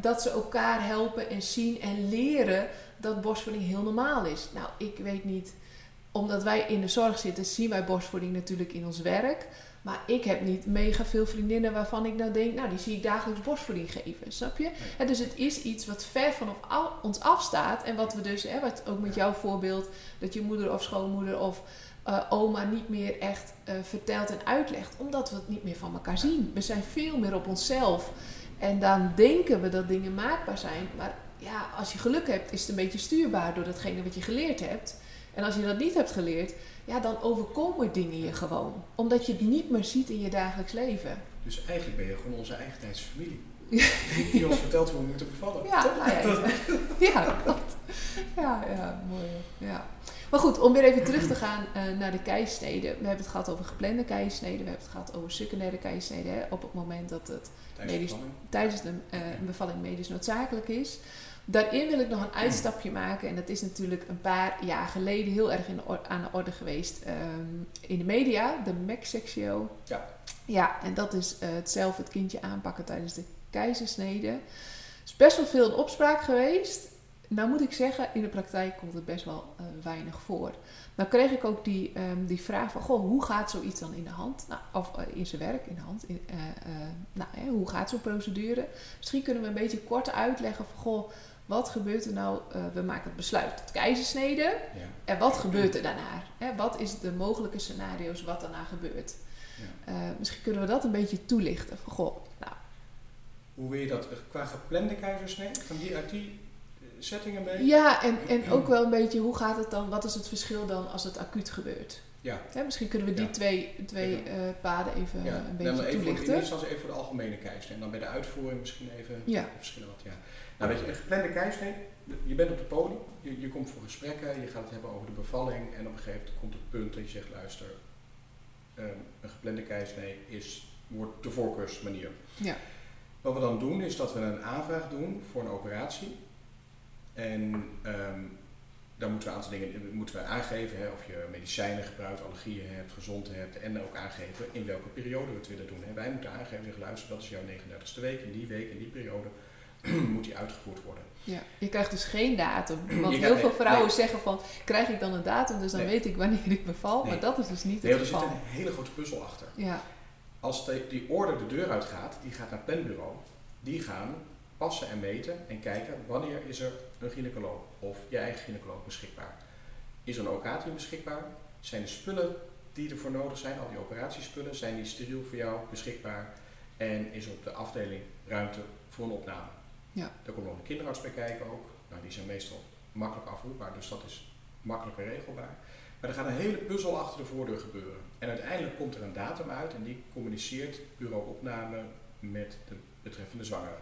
S1: dat ze elkaar helpen en zien en leren dat borstvoeding heel normaal is. Nou, ik weet niet, omdat wij in de zorg zitten, zien wij borstvoeding natuurlijk in ons werk. Maar ik heb niet mega veel vriendinnen waarvan ik nou denk, nou die zie ik dagelijks borstvoeding geven, snap je? dus het is iets wat ver van ons afstaat en wat we dus, hè, wat ook met jouw voorbeeld, dat je moeder of schoonmoeder of uh, oma niet meer echt uh, vertelt en uitlegt, omdat we het niet meer van elkaar zien. We zijn veel meer op onszelf en dan denken we dat dingen maakbaar zijn, maar ja, als je geluk hebt, is het een beetje stuurbaar door datgene wat je geleerd hebt. En als je dat niet hebt geleerd, ja, dan overkomen dingen je gewoon. Omdat je het niet meer ziet in je dagelijks leven.
S2: Dus eigenlijk ben je gewoon onze eigen familie. Die ons vertelt hoe we moeten bevallen.
S1: Ja, ja, ja. ja, ja, mooi. Ja. Maar goed, om weer even terug te gaan uh, naar de keisneden. We hebben het gehad over geplande keisneden. We hebben het gehad over secundaire keisneden. Hè, op het moment dat het
S2: tijdens, medisch,
S1: tijdens de uh, bevalling medisch noodzakelijk is. Daarin wil ik nog een uitstapje maken. En dat is natuurlijk een paar jaar geleden heel erg in aan de orde geweest um, in de media. De MEC-sectio.
S2: Ja.
S1: Ja, en dat is uh, het zelf het kindje aanpakken tijdens de keizersnede. Er is best wel veel in opspraak geweest. Nou moet ik zeggen, in de praktijk komt het best wel uh, weinig voor. Nou kreeg ik ook die, um, die vraag van, goh, hoe gaat zoiets dan in de hand? Nou, of uh, in zijn werk, in de hand. In, nou, hè, hoe gaat zo'n procedure? Misschien kunnen we een beetje kort uitleggen van, goh, wat gebeurt er nou? We maken het besluit tot keizersnede. Ja. En wat gebeurt er daarna? Hè, wat is de mogelijke scenario's wat daarna gebeurt? Ja. Misschien kunnen we dat een beetje toelichten. Van, goh, nou.
S2: Hoe wil je dat qua geplande keizersnede? Van die uit die eh, setting een beetje?
S1: Ja, en, en ook wel een beetje hoe gaat het dan? Wat is het verschil dan als het acuut gebeurt?
S2: Ja.
S1: Hè, misschien kunnen we die twee, twee uh, paden even ja. een beetje
S2: nou, even
S1: toelichten.
S2: Even voor de algemene keizersnede. En dan bij de uitvoering misschien even ja. verschillen wat. Ja. Nou weet je, een geplande keisnee, je bent op de poli, je, je komt voor gesprekken, je gaat het hebben over de bevalling en op een gegeven moment komt het punt dat je zegt, luister, um, een geplande keisnee is, wordt de voorkeursmanier.
S1: Ja.
S2: Wat we dan doen is dat we een aanvraag doen voor een operatie. En um, dan moeten we een aantal dingen moeten we aangeven, hè, of je medicijnen gebruikt, allergieën hebt, gezond hebt. En ook aangeven in welke periode we het willen doen. Hè. Wij moeten aangeven, zeggen, luister, dat is jouw 39ste week, in die week, in die periode moet die uitgevoerd worden.
S1: Ja, je krijgt dus geen datum. Want heel veel vrouwen zeggen van, krijg ik dan een datum, dus dan weet ik wanneer ik beval. Maar dat is dus niet het geval.
S2: Er zit een hele grote puzzel achter.
S1: Ja.
S2: Als de, die order de deur uitgaat, die gaat naar het planbureau. Die gaan passen en meten en kijken wanneer is er een gynaecoloog of je eigen gynaecoloog beschikbaar. Is er een OK-team beschikbaar? Zijn de spullen die ervoor nodig zijn, al die operatiespullen, zijn die steriel voor jou beschikbaar? En is er op de afdeling ruimte voor een opname?
S1: Ja.
S2: Daar komt nog een kinderarts bij kijken ook. Nou, die zijn meestal makkelijk afroepbaar, dus dat is makkelijker regelbaar. Maar er gaat een hele puzzel achter de voordeur gebeuren. En uiteindelijk komt er een datum uit en die communiceert bureau opname met de betreffende zwangere.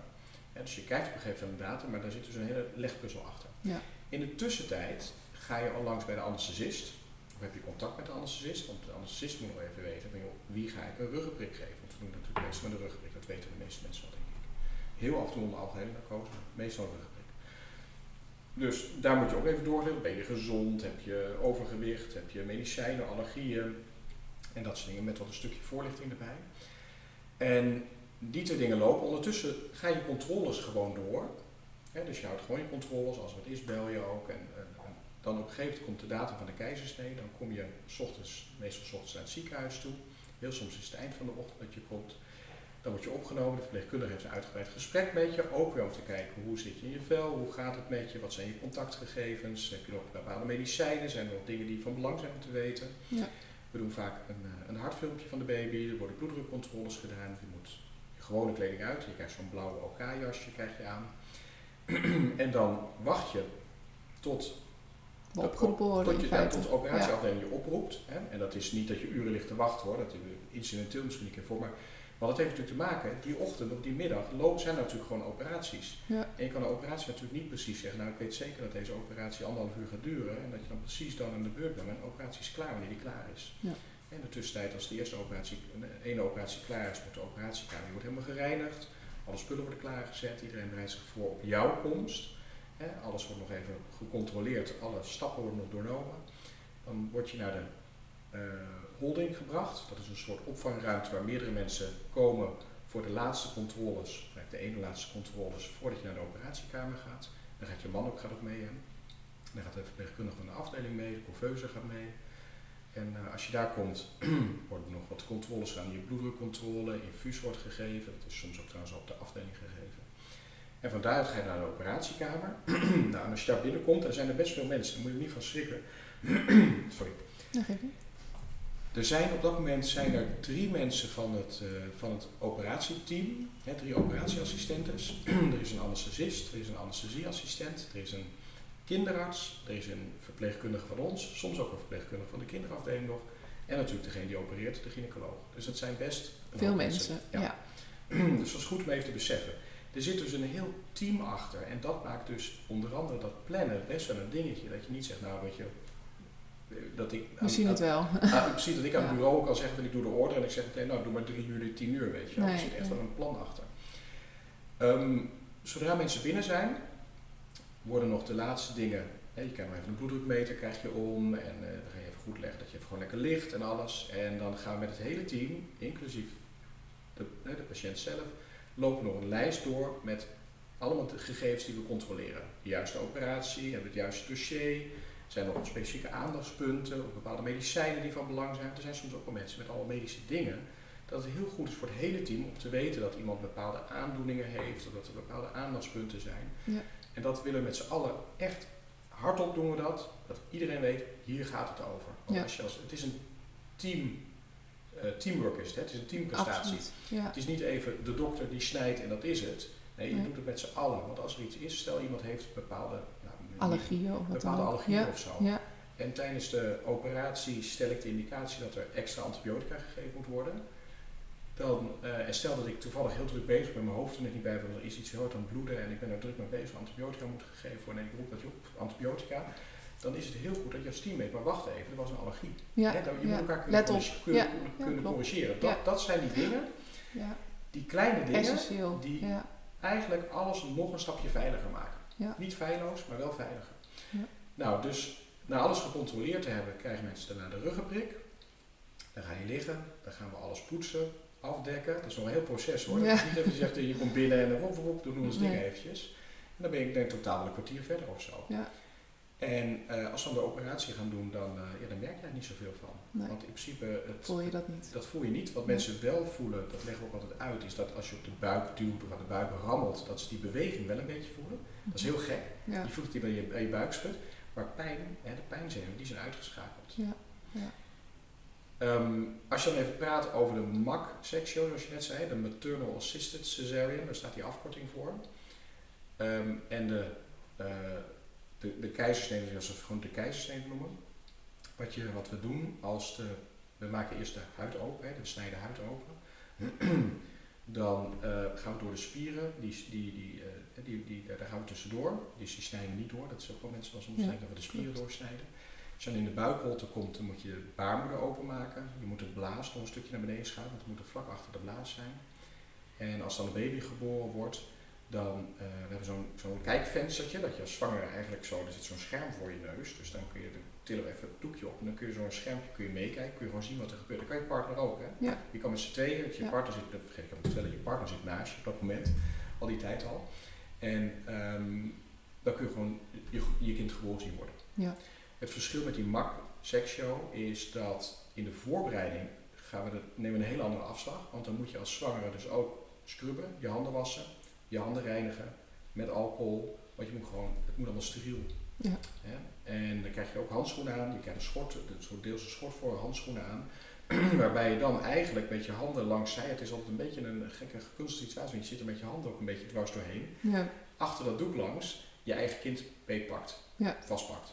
S2: Dus je kijkt op een gegeven moment een datum, maar daar zit dus een hele legpuzzel achter.
S1: Ja.
S2: In de tussentijd ga je al langs bij de anesthesist Of heb je contact met de anesthesist? Want de anesthesist moet nog even weten van joh, wie ga ik een ruggenprik geven? Want we doen natuurlijk meestal met de ruggenprik, dat weten de meeste mensen wel denk ik. Heel af en toe onder algehele narcose, meestal een ruggenprik. Dus daar moet je ook even doorlezen. Ben je gezond? Heb je overgewicht? Heb je medicijnen, allergieën? En dat soort dingen met wat een stukje voorlichting erbij. En die twee dingen lopen. Ondertussen ga je controles gewoon door. dus je houdt gewoon je controles. Als het is, bel je ook. En, dan op een gegeven moment komt de datum van de keizersnee. Dan kom je s ochtends, meestal s ochtends naar het ziekenhuis toe. Heel soms is het eind van de ochtend dat je komt. Dan word je opgenomen. De verpleegkundige heeft een uitgebreid gesprek met je. Ook weer om te kijken hoe zit je in je vel, hoe gaat het met je, wat zijn je contactgegevens, heb je nog bepaalde medicijnen, zijn er nog dingen die van belang zijn om te weten. Ja. We doen vaak een, eh, een hartfilmpje van de baby, er worden bloeddrukcontroles gedaan. Je moet gewone kleding uit, je krijgt zo'n blauwe OK-jasje krijg je aan. en dan wacht je tot
S1: opgeroepen worden.
S2: Tot, je, tot de operatieafdeling je oproept. Hè? En dat is niet dat je uren ligt te wachten hoor, dat is incidenteel misschien een keer voor. Maar wat het heeft natuurlijk te maken, die ochtend of die middag loopt, zijn er natuurlijk gewoon operaties. Ja. En je kan de operatie natuurlijk niet precies zeggen, nou ik weet zeker dat deze operatie anderhalf uur gaat duren. En dat je dan precies dan aan de beurt bent. En de operatie is klaar wanneer die klaar is. Ja. In de tussentijd, als de eerste operatie, de ene operatie klaar is, wordt de operatiekamer wordt helemaal gereinigd. Alle spullen worden klaargezet, iedereen bereidt zich voor op jouw komst alles wordt nog even gecontroleerd, alle stappen worden nog doornomen. Dan word je naar de uh, holding gebracht. Dat is een soort opvangruimte waar meerdere mensen komen voor de laatste controles, de ene laatste controles, voordat je naar de operatiekamer gaat. Dan gaat je man ook, gaat ook mee. Dan gaat de verpleegkundige van de afdeling mee, de couveuse gaat mee. En uh, als je daar komt, worden nog wat controles gedaan. Je bloeddrukcontrole, infuus wordt gegeven. Dat is soms ook trouwens op de afdeling gegeven. En van daaruit ga je naar de operatiekamer. nou, en als je daar binnenkomt, dan zijn er best veel mensen. Daar moet je niet van schrikken. Sorry. Er zijn op dat moment zijn er drie mensen van het, uh, van het operatieteam, hè, drie operatieassistentes. er is een anesthesist, er is een anesthesieassistent, er is een kinderarts, er is een verpleegkundige van ons, soms ook een verpleegkundige van de kinderafdeling nog. En natuurlijk degene die opereert, de gynaecoloog. Dus het zijn best
S1: veel mensen. Ja. ja.
S2: dus dat is goed om even te beseffen. Er zit dus een heel team achter. En dat maakt dus onder andere dat plannen best wel een dingetje. Dat je niet zegt, nou weet je, dat ik...
S1: We zien het wel.
S2: Ah, precies, dat ik aan het bureau kan zeggen, dat ik doe de order en ik zeg meteen, nou doe maar drie uur, tien uur, weet je. Nee, er zit echt wel een plan achter. Ehm, zodra mensen binnen zijn, worden nog de laatste dingen, hè, je krijgt maar even een bloeddrukmeter krijg je om en uh, dan ga je even goed leggen dat je even gewoon lekker ligt en alles. En dan gaan we met het hele team, inclusief de, de patiënt zelf, lopen nog een lijst door met allemaal de gegevens die we controleren. De juiste operatie, hebben we het juiste dossier, zijn er nog specifieke aandachtspunten of bepaalde medicijnen die van belang zijn. Er zijn soms ook wel mensen met alle medische dingen. Dat het heel goed is voor het hele team om te weten dat iemand bepaalde aandoeningen heeft of dat er bepaalde aandachtspunten zijn. Ja. En dat willen we met z'n allen echt hardop doen we dat. Dat iedereen weet, hier gaat het over. Want als je als, het is een team uh, teamwork is het. Hè? Het is een teamprestatie. Het is niet even de dokter die snijdt en dat is het. Nee, je doet het met z'n allen. Want als er iets is, stel iemand heeft bepaalde nou,
S1: allergieën of
S2: bepaalde allergieën of zo. Ja. En tijdens de operatie stel ik de indicatie dat er extra antibiotica gegeven moet worden. Dan, uh, en stel dat ik toevallig heel druk bezig ben, mijn hoofd er net niet bij, want er is iets heel hard aan bloeden en ik ben er druk mee bezig, antibiotica moet gegeven worden en ik roep dat je op antibiotica dan is het heel goed dat je als team weet, maar wacht even, er was een allergie. Ja, je moet elkaar kunnen, kunnen, kunnen corrigeren. Dat, dat zijn die dingen, die kleine dingen, die eigenlijk alles nog een stapje veiliger maken. Niet feilloos, maar wel veiliger. Nou, dus na alles gecontroleerd te hebben, krijgen mensen daarna de ruggenprik. Dan ga je liggen, dan gaan we alles poetsen, afdekken. Dat is nog een heel proces hoor. Dat is niet even zegt, je komt binnen en wop, wop, doen we ons nee. ding eventjes. En dan ben ik denk totaal een kwartier verder of zo. Ja. En uh, als we dan de operatie gaan doen, dan, uh, ja, dan merk je er niet zoveel van. Want in principe... Het,
S1: voel je dat niet?
S2: Dat voel je niet. Wat mensen wel voelen, dat leggen we ook altijd uit, is dat als je op de buik duwt of aan de buik rammelt, dat ze die beweging wel een beetje voelen. Dat is heel gek. Je voelt het die bij je, bij je buikschut. Maar pijn, hè, de pijnzenuwen, die zijn uitgeschakeld. Ja. Ja. Um, als je dan even praat over de MAC-sectie, zoals je net zei, de Maternal Assisted Cesarean, daar staat die afkorting voor. Um, en de... Uh, de, de keizersnede, als we gewoon de keizersnede noemen. Wat, je, wat we doen als de, we maken eerst de huid open, hè, we snijden huid open. Dan uh, gaan we door de spieren, die, die, die, uh, die, die, daar gaan we tussendoor. Dus die snijden we niet door, dat is ook wel mensen wel soms denken dat we de spieren doorsnijden. Als je dan in de buikholte komt, dan moet je de baarmoeder openmaken. Je moet het blaas nog een stukje naar beneden schuiven, want het moet er vlak achter de blaas zijn. En als dan een baby geboren wordt, dan uh, we hebben zo'n zo'n kijkvenstertje, dat je als zwanger eigenlijk zo, er zit zo'n scherm voor je neus, dus dan kun je, de, tillen even het doekje op en dan kun je zo'n schermpje kun je meekijken, kun je gewoon zien wat er gebeurt. Dan kan je partner ook, hè?
S1: Ja.
S2: Je kan met z'n tweeën, je
S1: Ja.
S2: partner zit, dat vergeet ik aan te vertellen, je partner zit naast je op dat moment, al die tijd al. En ehm, dan kun je gewoon je, je kind geboren zien worden.
S1: Ja.
S2: Het verschil met die MAC sexshow is dat in de voorbereiding gaan we de, nemen we een hele andere afslag. Want dan moet je als zwangere dus ook scrubben, je handen wassen, je handen reinigen met alcohol. Want je moet gewoon, het moet allemaal steriel.
S1: Ja.
S2: En dan krijg je ook handschoenen aan. Je krijgt een schort, een soort deels een schort voor handschoenen aan. Waarbij je dan eigenlijk met je handen langs zij, het is altijd een beetje een gekke gekunstelde situatie, want je zit er met je handen ook een beetje dwars doorheen
S1: Ja.
S2: achter dat doek langs je eigen kind beetpakt,
S1: Ja.
S2: vastpakt.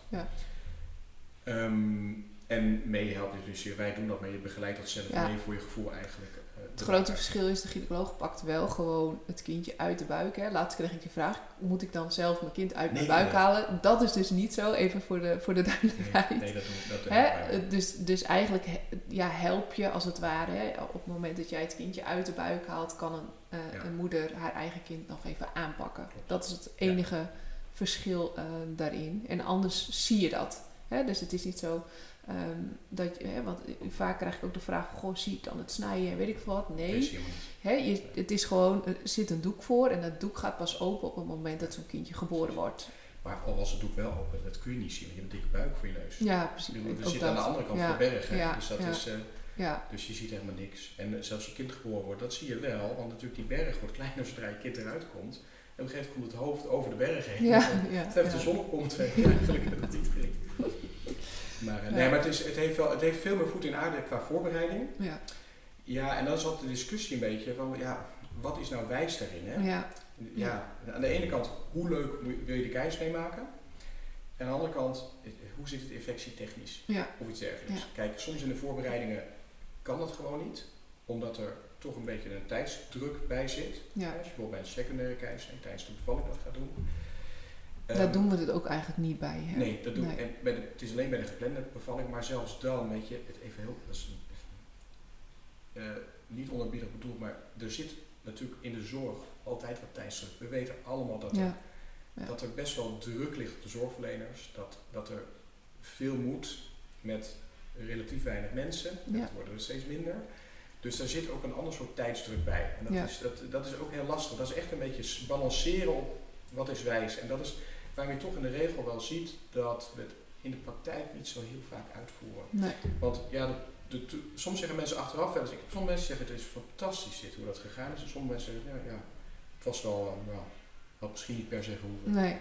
S2: Ehm, en meehelpt dus je- wij doen dat, maar je begeleidt dat zelf
S1: Ja.
S2: mee voor je gevoel eigenlijk. eh,
S1: Het
S2: te
S1: grote
S2: maken.
S1: verschil is, de gynaecoloog pakt wel gewoon het kindje uit de buik. Hè. Laatst kreeg ik de vraag, moet ik dan zelf mijn kind uit mijn buik
S2: nee.
S1: halen? Dat is dus niet zo, even voor de, voor de duidelijkheid.
S2: Nee, nee, dat dat
S1: Hè? eh, Dus, dus eigenlijk ja, help je als het ware. Hè? Op het moment dat jij het kindje uit de buik haalt, kan een, eh,
S2: Ja.
S1: een moeder haar eigen kind nog even aanpakken. Dat is het enige verschil daarin. En anders zie je dat. Dus het is niet zo ehm, dat je, want vaak krijg ik ook de vraag: goh, zie ik dan het snijden en weet ik wat? Nee.
S2: Je
S1: het is gewoon, er zit een doek voor en dat doek gaat pas open op het moment dat zo'n kindje geboren wordt.
S2: Maar al was het doek wel open, dat kun je niet zien, want je hebt een dikke buik voor je neus.
S1: Ja, precies.
S2: we zitten aan de andere kant
S1: Ja,
S2: van de berg,
S1: ja,
S2: dus, dat
S1: ja.
S2: is, eh,
S1: Ja,
S2: dus je ziet helemaal niks. En eh, zelfs je kind geboren wordt, dat zie je wel, want natuurlijk die berg wordt kleiner zodra je kind eruit komt. En op een gegeven moment komt het hoofd over de berg heen.
S1: ja,
S2: als
S1: ja.
S2: de zon opkomt, eigenlijk dat het niet ging. Maar, eh, nee, maar het, is, het, heeft wel, het heeft veel meer voet in aarde qua voorbereiding.
S1: Ja,
S2: Ja, en dan is altijd de discussie een beetje van, ja, wat is nou wijs daarin? Hè?
S1: ja,
S2: Ja, aan de ene kant, hoe leuk wil je de keizersnee maken? En aan de andere kant, hoe zit het infectietechnisch?
S1: ja,
S2: Of iets dergelijks.
S1: Ja.
S2: Kijk, soms in de voorbereidingen kan dat gewoon niet. Omdat er toch een beetje een tijdsdruk bij zit.
S1: ja.
S2: Als je bijvoorbeeld bij een secundaire keizersnee tijdens de bevalling dat gaat doen.
S1: Daar
S2: Ehm,
S1: doen we het ook eigenlijk niet bij. Hè?
S2: Nee, dat doen
S1: Nee.
S2: En bij de, het is alleen bij de geplande bevalling, maar zelfs dan, weet je, het even heel, dat is eh, niet onerbiedig bedoeld, maar er zit natuurlijk in de zorg altijd wat tijdsdruk. We weten allemaal dat, er,
S1: Ja, ja.
S2: dat er best wel druk ligt op de zorgverleners, dat, dat er veel moet met relatief weinig mensen. Dat worden er steeds minder. Dus daar zit ook een ander soort tijdsdruk bij. En dat,
S1: Ja.
S2: is, dat, dat is ook heel lastig. Dat is echt een beetje balanceren op wat is wijs. En dat is waarom je toch in de regel wel ziet dat we het in de praktijk niet zo heel vaak uitvoeren.
S1: nee.
S2: Want ja, de, soms zeggen mensen achteraf wel eens, ik sommige mensen zeggen het is fantastisch dit, hoe dat gegaan is. En sommige mensen zeggen, ja, ja het was wel, uh, nou, had misschien niet per se gehoeven.
S1: Nee.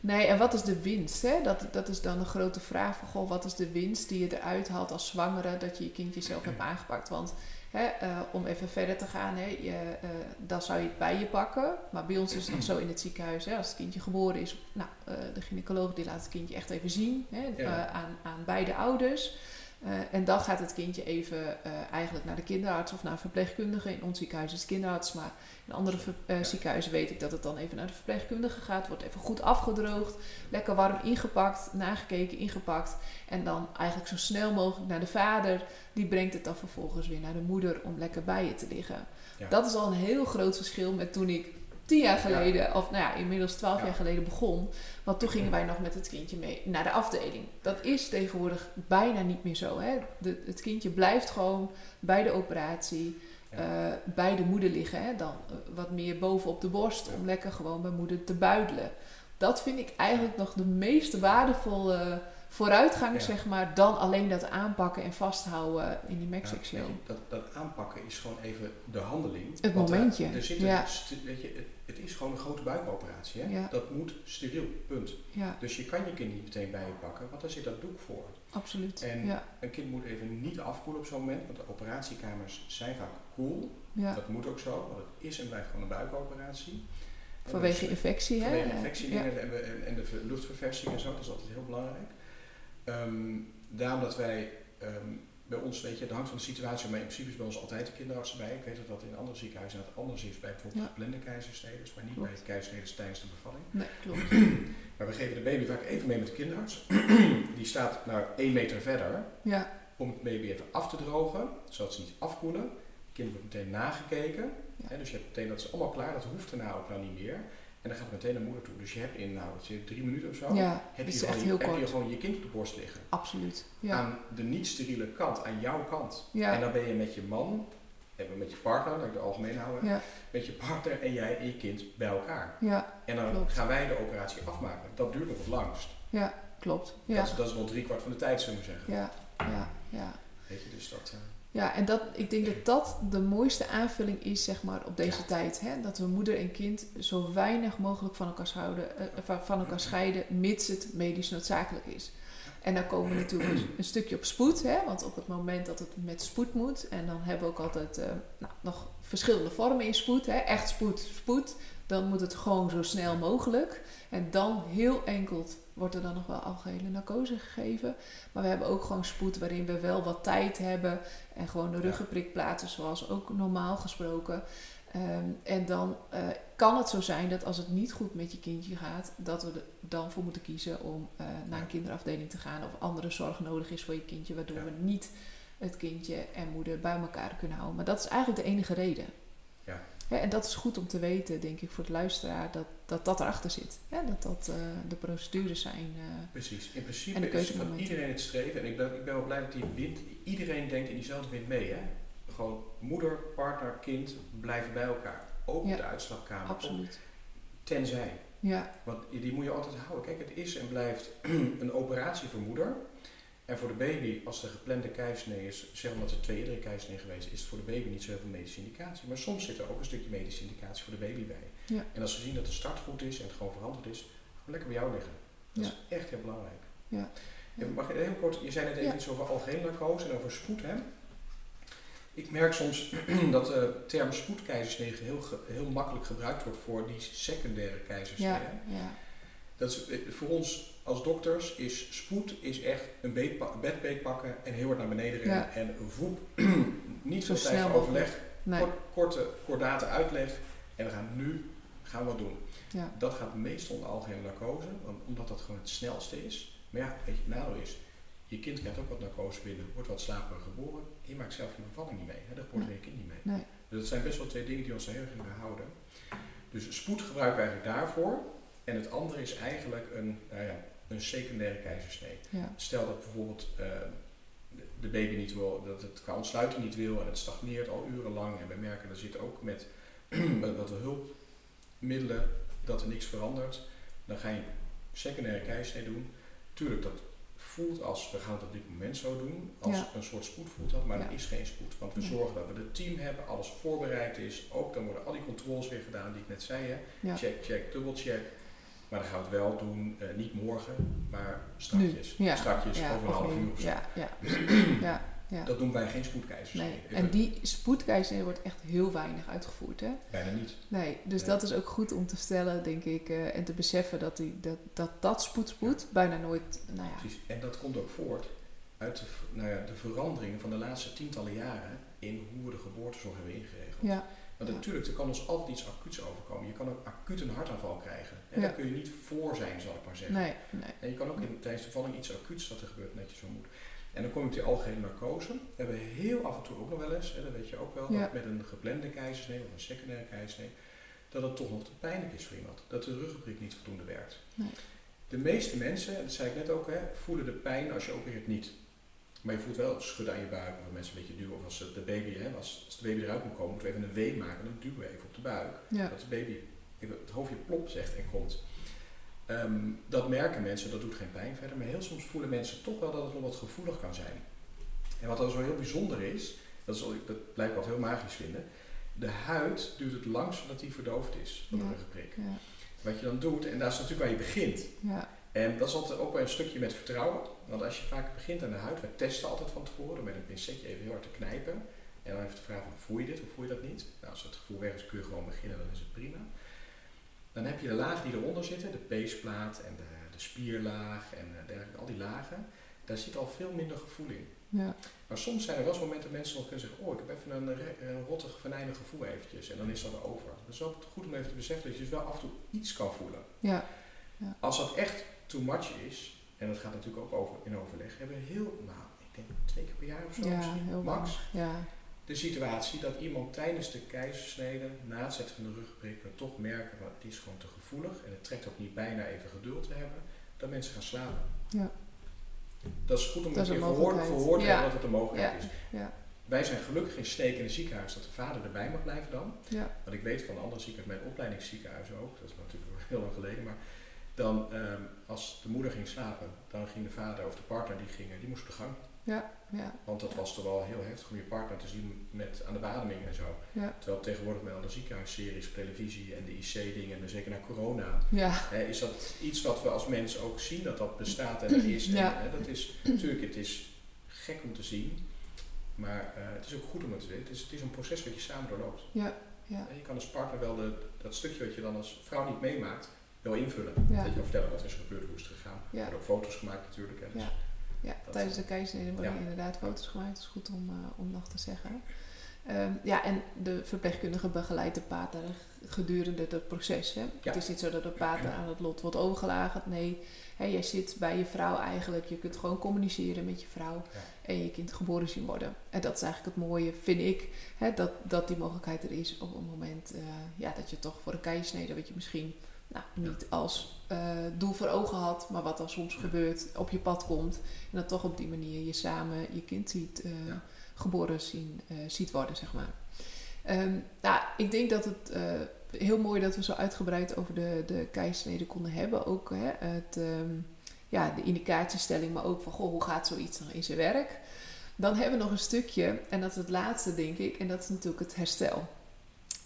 S1: Nee, en wat is de winst? Hè? Dat, dat is dan een grote vraag van, goh, wat is de winst die je eruit haalt als zwangere dat je je kindje zelf hebt aangepakt? Want hè, eh, om even verder te gaan, hè, je, eh, dan zou je het bij je pakken. Maar bij ons is het nog zo in het ziekenhuis, hè, als het kindje geboren is, nou, eh, de gynaecoloog die laat het kindje echt even zien hè,
S2: Ja.
S1: aan, aan beide ouders. Eh, en dan gaat het kindje even eh, eigenlijk naar de kinderarts of naar een verpleegkundige. In ons ziekenhuis is het kinderarts, maar in andere eh,
S2: Ja.
S1: ziekenhuizen weet ik dat het dan even naar de verpleegkundige gaat. Wordt even goed afgedroogd, lekker warm ingepakt, nagekeken, ingepakt. En dan eigenlijk zo snel mogelijk naar de vader. Die brengt het dan vervolgens weer naar de moeder om lekker bij je te liggen.
S2: Ja.
S1: Dat is al een heel groot verschil met toen ik tien jaar geleden, of nou ja, inmiddels twaalf
S2: Ja.
S1: jaar geleden begon. Want toen gingen wij nog met het kindje mee naar de afdeling. Dat is tegenwoordig bijna niet meer zo. Hè? De, het kindje blijft gewoon bij de operatie, eh, bij de moeder liggen. Hè? Dan eh, wat meer bovenop de borst om lekker gewoon bij moeder te buidelen. Dat vind ik eigenlijk nog de meest waardevolle vooruitgang,
S2: Ja.
S1: zeg maar, dan alleen dat aanpakken en vasthouden in die
S2: Ja,
S1: Mexic Show.
S2: dat, dat aanpakken is gewoon even de handeling.
S1: Het
S2: eh,
S1: momentje,
S2: Er zit
S1: ja.
S2: st- weet je, het, het is gewoon een grote buikoperatie. Hè?
S1: Ja.
S2: Dat moet steriel, punt. Dus je kan je kind niet meteen bij je pakken, want daar zit dat doek voor.
S1: absoluut.
S2: En een kind moet even niet afkoelen op zo'n moment, want de operatiekamers zijn vaak koel.
S1: ja.
S2: Dat moet ook zo, want het is en blijft gewoon een buikoperatie.
S1: Vanwege
S2: dus,
S1: infectie, hè?
S2: vanwege
S1: Ja.
S2: infectiedingen en, de- en, de ver- luchtverversing en zo, dat is altijd heel belangrijk. Ehm, daarom dat wij ehm, bij ons, weet je, het hangt van de situatie, maar in principe is bij ons altijd de kinderarts erbij. Ik weet dat dat in andere ziekenhuizen het anders is bij bijvoorbeeld
S1: Ja.
S2: geplande maar niet
S1: Klopt.
S2: bij keizersneden tijdens de bevalling.
S1: Nee, klopt.
S2: Maar we geven de baby vaak even mee met de kinderarts. Die staat nou één meter verder
S1: Ja,
S2: om het baby even af te drogen, zodat ze niet afkoelen. Het kind wordt meteen nagekeken.
S1: Ja.
S2: Hè, dus je hebt meteen dat is allemaal klaar, dat hoeft daarna ook nou niet meer. En dan gaat het meteen naar moeder toe. Dus je hebt in nou, je, drie minuten of zo,
S1: ja
S2: heb,
S1: het
S2: je gewoon,
S1: heel
S2: heb je gewoon je kind op de borst liggen.
S1: Absoluut. Ja,
S2: Aan de niet-steriele kant, aan jouw kant. En dan ben je met je man, en met je partner, laat ik het algemeen houden,
S1: ja,
S2: met je partner en jij en je kind bij elkaar.
S1: ja,
S2: En dan
S1: Klopt.
S2: gaan wij de operatie afmaken. Dat duurt nog het langst.
S1: ja, klopt. Ja,
S2: Dat, is, dat is nog drie kwart van de tijd, zullen we zeggen.
S1: ja, ja, ja.
S2: Weet je, dus dat... eh,
S1: Ja, en dat, ik denk dat dat de mooiste aanvulling is, zeg maar, op deze
S2: Ja.
S1: tijd. Hè? Dat we moeder en kind zo weinig mogelijk van elkaar, houden, eh, van- van elkaar scheiden, mits het medisch noodzakelijk is. En dan komen we natuurlijk een, een stukje op spoed, hè? want op het moment dat het met spoed moet, en dan hebben we ook altijd eh, nou, nog verschillende vormen in spoed, hè? echt spoed, spoed, dan moet het gewoon zo snel mogelijk. En dan heel enkel wordt er dan nog wel algehele narcose gegeven. Maar we hebben ook gewoon spoed waarin we wel wat tijd hebben en gewoon de ruggenprik plaatsen zoals ook normaal gesproken. Ehm, en dan eh, kan het zo zijn dat als het niet goed met je kindje gaat, dat we er dan voor moeten kiezen om eh, naar een kinderafdeling te gaan of andere zorg nodig is voor je kindje, waardoor
S2: Ja.
S1: we niet het kindje en moeder bij elkaar kunnen houden. Maar dat is eigenlijk de enige reden.
S2: Ja.
S1: En dat is goed om te weten, denk ik, voor de luisteraar, dat dat, dat erachter zit. Hè, dat dat eh, de procedures zijn. eh,
S2: Precies. In
S1: En
S2: principe
S1: de
S2: is van iedereen het streven. En ik ben, ik ben wel blij dat die wind... Iedereen denkt in diezelfde wind mee, hè. Gewoon moeder, partner, kind blijven bij elkaar. Ook
S1: Ja.
S2: op de uitslagkamer.
S1: Absoluut.
S2: Tenzij.
S1: Ja,
S2: Want die moet je altijd houden. Kijk, het is en blijft een operatie voor moeder. En voor de baby, als de geplande keizersnee is, zeg maar dat er twee eerdere keizersnee geweest is, is het voor de baby niet zoveel medische indicatie. Maar soms zit er ook een stukje medische indicatie voor de baby bij.
S1: Ja.
S2: En als we zien dat de start goed is en het gewoon veranderd is, gewoon lekker bij jou liggen. Dat is echt heel belangrijk.
S1: Ja.
S2: Even, mag je heel kort, je zei net even iets over algehele narcose en over spoed, hè? Ik merk soms dat de term spoedkeizersnee heel, heel makkelijk gebruikt wordt voor die secundaire keizersnee.
S1: ja,
S2: hè?
S1: ja,
S2: Dat is, eh, voor ons als dokters is spoed is echt een bedbeet pakken en heel hard naar beneden rennen.
S1: Ja.
S2: En voep, niet
S1: Zo
S2: veel tijd
S1: snel
S2: voor overleg,
S1: nee,
S2: kort, korte, kordate uitleg. En we gaan nu gaan we wat doen.
S1: ja,
S2: Dat gaat meestal onder algehele narcose, want, omdat dat gewoon het snelste is. Maar ja, weet je, het nadeel is, je kind krijgt ook wat narcose binnen, wordt wat slaperig geboren. Je maakt zelf je bevalling niet mee, hè? daar geboren je kind niet mee.
S1: nee,
S2: Dus dat zijn best wel twee dingen die ons heel erg in behouden. Dus spoed gebruiken we eigenlijk daarvoor. En het andere is eigenlijk een, nou ja, een secundaire keizersnee.
S1: ja,
S2: Stel dat bijvoorbeeld eh, de- baby niet wil, dat het qua ontsluiting niet wil en het stagneert al urenlang. En we merken dat zit ook met, met wat hulpmiddelen dat er niks verandert. Dan ga je een secundaire keizersnee doen. Tuurlijk, dat voelt als, we gaan het op dit moment zo doen, als
S1: Ja.
S2: een soort spoed voelt dat, maar
S1: Ja.
S2: er is geen spoed. Want we zorgen dat we het team hebben, alles voorbereid is. Ook dan worden al die controles weer gedaan die ik net zei. Hè. Check, check, dubbelcheck. Maar dan gaan we het wel doen, eh, niet morgen, maar strakjes.
S1: Nu, ja.
S2: Strakjes,
S1: ja,
S2: over een half uur of zo.
S1: Ja, ja.
S2: Dat doen wij geen spoedkeizers.
S1: Nee. En die spoedkeizersnee wordt echt heel weinig uitgevoerd, hè?
S2: Bijna niet.
S1: Nee, dus
S2: Nee.
S1: dat is ook goed om te stellen, denk ik, eh, en te beseffen dat die, dat, dat, dat spoed-spoed bijna nooit, nou ja,
S2: Precies. En dat komt ook voort uit de, nou ja, de veranderingen van de laatste tientallen jaren in hoe we de geboortezorg hebben ingeregeld.
S1: ja,
S2: Want natuurlijk, er kan ons altijd iets acuuts overkomen. Je kan ook acuut een hartaanval krijgen. En
S1: Ja.
S2: daar kun je niet voor zijn, zal ik maar zeggen.
S1: nee, nee,
S2: En je kan ook in, tijdens de bevalling iets acuuts dat er gebeurt net je zo moet. En dan kom je op die algehele narcose. We hebben heel af en toe ook nog wel eens, hè, dat weet je ook wel, dat met een geplande keizersnee of een secundaire keizersnee, dat het toch nog te pijnlijk is voor iemand. Dat de ruggenprik niet voldoende werkt.
S1: Nee.
S2: De meeste mensen, dat zei ik net ook, hè, voelen de pijn als je opereert niet. Maar je voelt wel schudden aan je buik, of mensen een beetje duwen. Of als de baby, hè, als, als de baby eruit moet komen, moeten we even een W maken, dan duwen we even op de buik.
S1: ja,
S2: Dat de baby het hoofdje plop zegt en komt. Ehm, dat merken mensen, dat doet geen pijn verder. Maar heel soms voelen mensen toch wel dat het nog wat gevoelig kan zijn. En wat dan zo heel bijzonder is, dat, is, dat blijkt wat heel magisch vinden. De huid duurt het langst voordat die verdoofd is van de
S1: Ja.
S2: ruggenprik.
S1: ja,
S2: Wat je dan doet, en dat is natuurlijk waar je begint.
S1: ja,
S2: En dat is altijd ook wel een stukje met vertrouwen. Want als je vaak begint aan de huid, we testen altijd van tevoren met een pincetje even heel hard te knijpen. En dan even te vragen, van, voel je dit of voel je dat niet? Nou, als het gevoel weg is, kun je gewoon beginnen, dan is het prima. Dan heb je de lagen die eronder zitten, de peesplaat en de, de spierlaag en eh, dergelijke, al die lagen. Daar zit al veel minder gevoel in.
S1: Ja.
S2: Maar soms zijn er wel eens momenten dat mensen nog kunnen zeggen, oh ik heb even een, een rottig, venijnig gevoel eventjes. En dan is dat over. Het is ook goed om even te beseffen dat je dus wel af en toe iets kan voelen.
S1: Ja.
S2: Als dat echt too much is, en dat gaat natuurlijk ook over in overleg, hebben we heel, nou ik denk twee keer per jaar of zo
S1: Ja,
S2: misschien, max.
S1: Ja.
S2: De situatie dat iemand tijdens de keizersnede, na het zetten van de rugprik, we toch merken van het is gewoon te gevoelig en het trekt ook niet bijna even geduld te hebben, dat mensen gaan slapen.
S1: Ja.
S2: Dat is goed om
S1: Dat
S2: een keer gehoord, gehoord te
S1: Ja.
S2: hebben dat het een mogelijkheid
S1: Ja.
S2: is.
S1: Ja.
S2: Wij zijn gelukkig in steek in het ziekenhuis dat de vader erbij mag blijven dan.
S1: Ja.
S2: Want ik weet van andere ziekenhuizen, mijn opleidingsziekenhuizen ook, dat is natuurlijk heel lang geleden, maar dan ehm, als de moeder ging slapen, dan ging de vader of de partner die gingen, die moest op de gang.
S1: Ja. Ja.
S2: Want dat was toch wel heel heftig om je partner te zien met aan de beademing en zo.
S1: Ja.
S2: Terwijl tegenwoordig met al de ziekenhuisseries op televisie en de IC-dingen, en zeker na corona,
S1: Ja.
S2: hè, is dat iets wat we als mens ook zien, dat dat bestaat en er is. En, hè, dat is natuurlijk, het is gek om te zien, maar eh, het is ook goed om het te weten. Het is, het is een proces wat je samen doorloopt.
S1: Ja. Ja.
S2: En je kan als partner wel de, dat stukje wat je dan als vrouw niet meemaakt, wel invullen. Dat je kan vertellen wat er is gebeurd, hoe is het gegaan. Er worden ook foto's gemaakt natuurlijk. Hè, dus
S1: Ja.
S2: Dat-
S1: tijdens de keizersnede worden
S2: Ja.
S1: inderdaad foto's gemaakt. Dat is goed om, eh, om nog te zeggen. Ehm, ja, en de verpleegkundige begeleidt de pater gedurende het proces. Hè?
S2: Ja.
S1: Het is niet zo dat de pater aan het lot wordt overgelagerd. Nee, hè, jij zit bij je vrouw eigenlijk. Je kunt gewoon communiceren met je vrouw.
S2: Ja.
S1: En je kind geboren zien worden. En dat is eigenlijk het mooie, vind ik. Hè, dat, dat die mogelijkheid er is op een moment eh, ja, dat je toch voor een keizersnede... wat je misschien nou, niet als eh, doel voor ogen had... maar wat dan soms gebeurt, op je pad komt... En dat toch op die manier je samen je kind ziet, eh, geboren zien, eh, ziet worden, zeg maar. Ehm, nou, ik denk dat het heel mooi dat we zo uitgebreid over de, de keizersnede konden hebben. Ook hè, het, ehm, ja, de indicatiestelling, maar ook van goh, hoe gaat zoiets nog in zijn werk. Dan hebben we nog een stukje, en dat is het laatste denk ik, en dat is natuurlijk het herstel.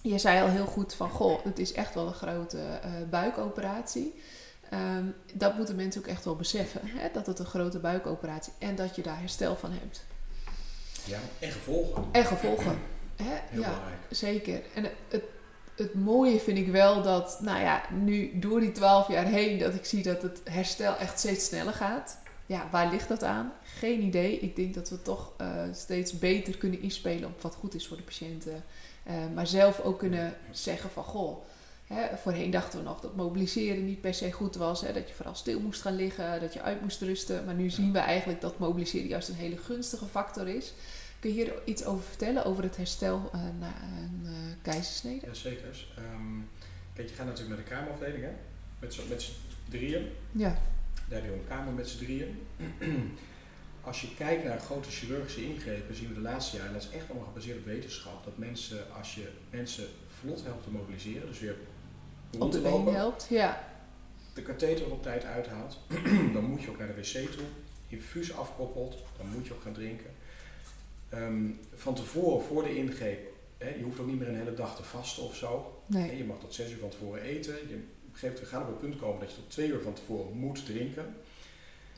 S1: Je zei al heel goed van goh, het is echt wel een grote eh, buikoperatie. Ehm, dat moeten mensen ook echt wel beseffen. Hè? Dat het een grote buikoperatie en dat je daar herstel van hebt.
S2: ja, en gevolgen.
S1: En gevolgen. Hè?
S2: Heel
S1: ja,
S2: belangrijk.
S1: zeker. En het, het, het mooie vind ik wel dat, nou ja, nu door die twaalf jaar heen, dat ik zie dat het herstel echt steeds sneller gaat. Ja, waar ligt dat aan? Geen idee. Ik denk dat we toch eh, steeds beter kunnen inspelen op wat goed is voor de patiënten. Eh, maar zelf ook kunnen zeggen van, goh, hè, voorheen dachten we nog dat mobiliseren niet per se goed was. Hè, dat je vooral stil moest gaan liggen, dat je uit moest rusten. Maar nu zien we eigenlijk dat mobiliseren juist een hele gunstige factor is. Kun je hier iets over vertellen, over het herstel eh, na een eh, keizersnede?
S2: Ja, zeker. Ehm, kijk, je gaat natuurlijk naar de kamerafdeling, hè? Met z'n drieën.
S1: Ja,
S2: Daar hebben we een kamer met z'n drieën. Als je kijkt naar grote chirurgische ingrepen, zien we de laatste jaren, en dat is echt allemaal gebaseerd op wetenschap, dat mensen, als je mensen vlot helpt te mobiliseren, dus weer rond te lopen,
S1: helpt. Ja,
S2: de katheter op tijd uithaalt, dan moet je ook naar de wc toe. Infuus afkoppelt, dan moet je ook gaan drinken. Ehm, van tevoren, voor de ingreep, hè, je hoeft ook niet meer een hele dag te vasten of zo.
S1: Nee.
S2: Je mag tot zes uur van tevoren eten. Je, moment gaat op het punt komen dat je tot twee uur van tevoren moet drinken.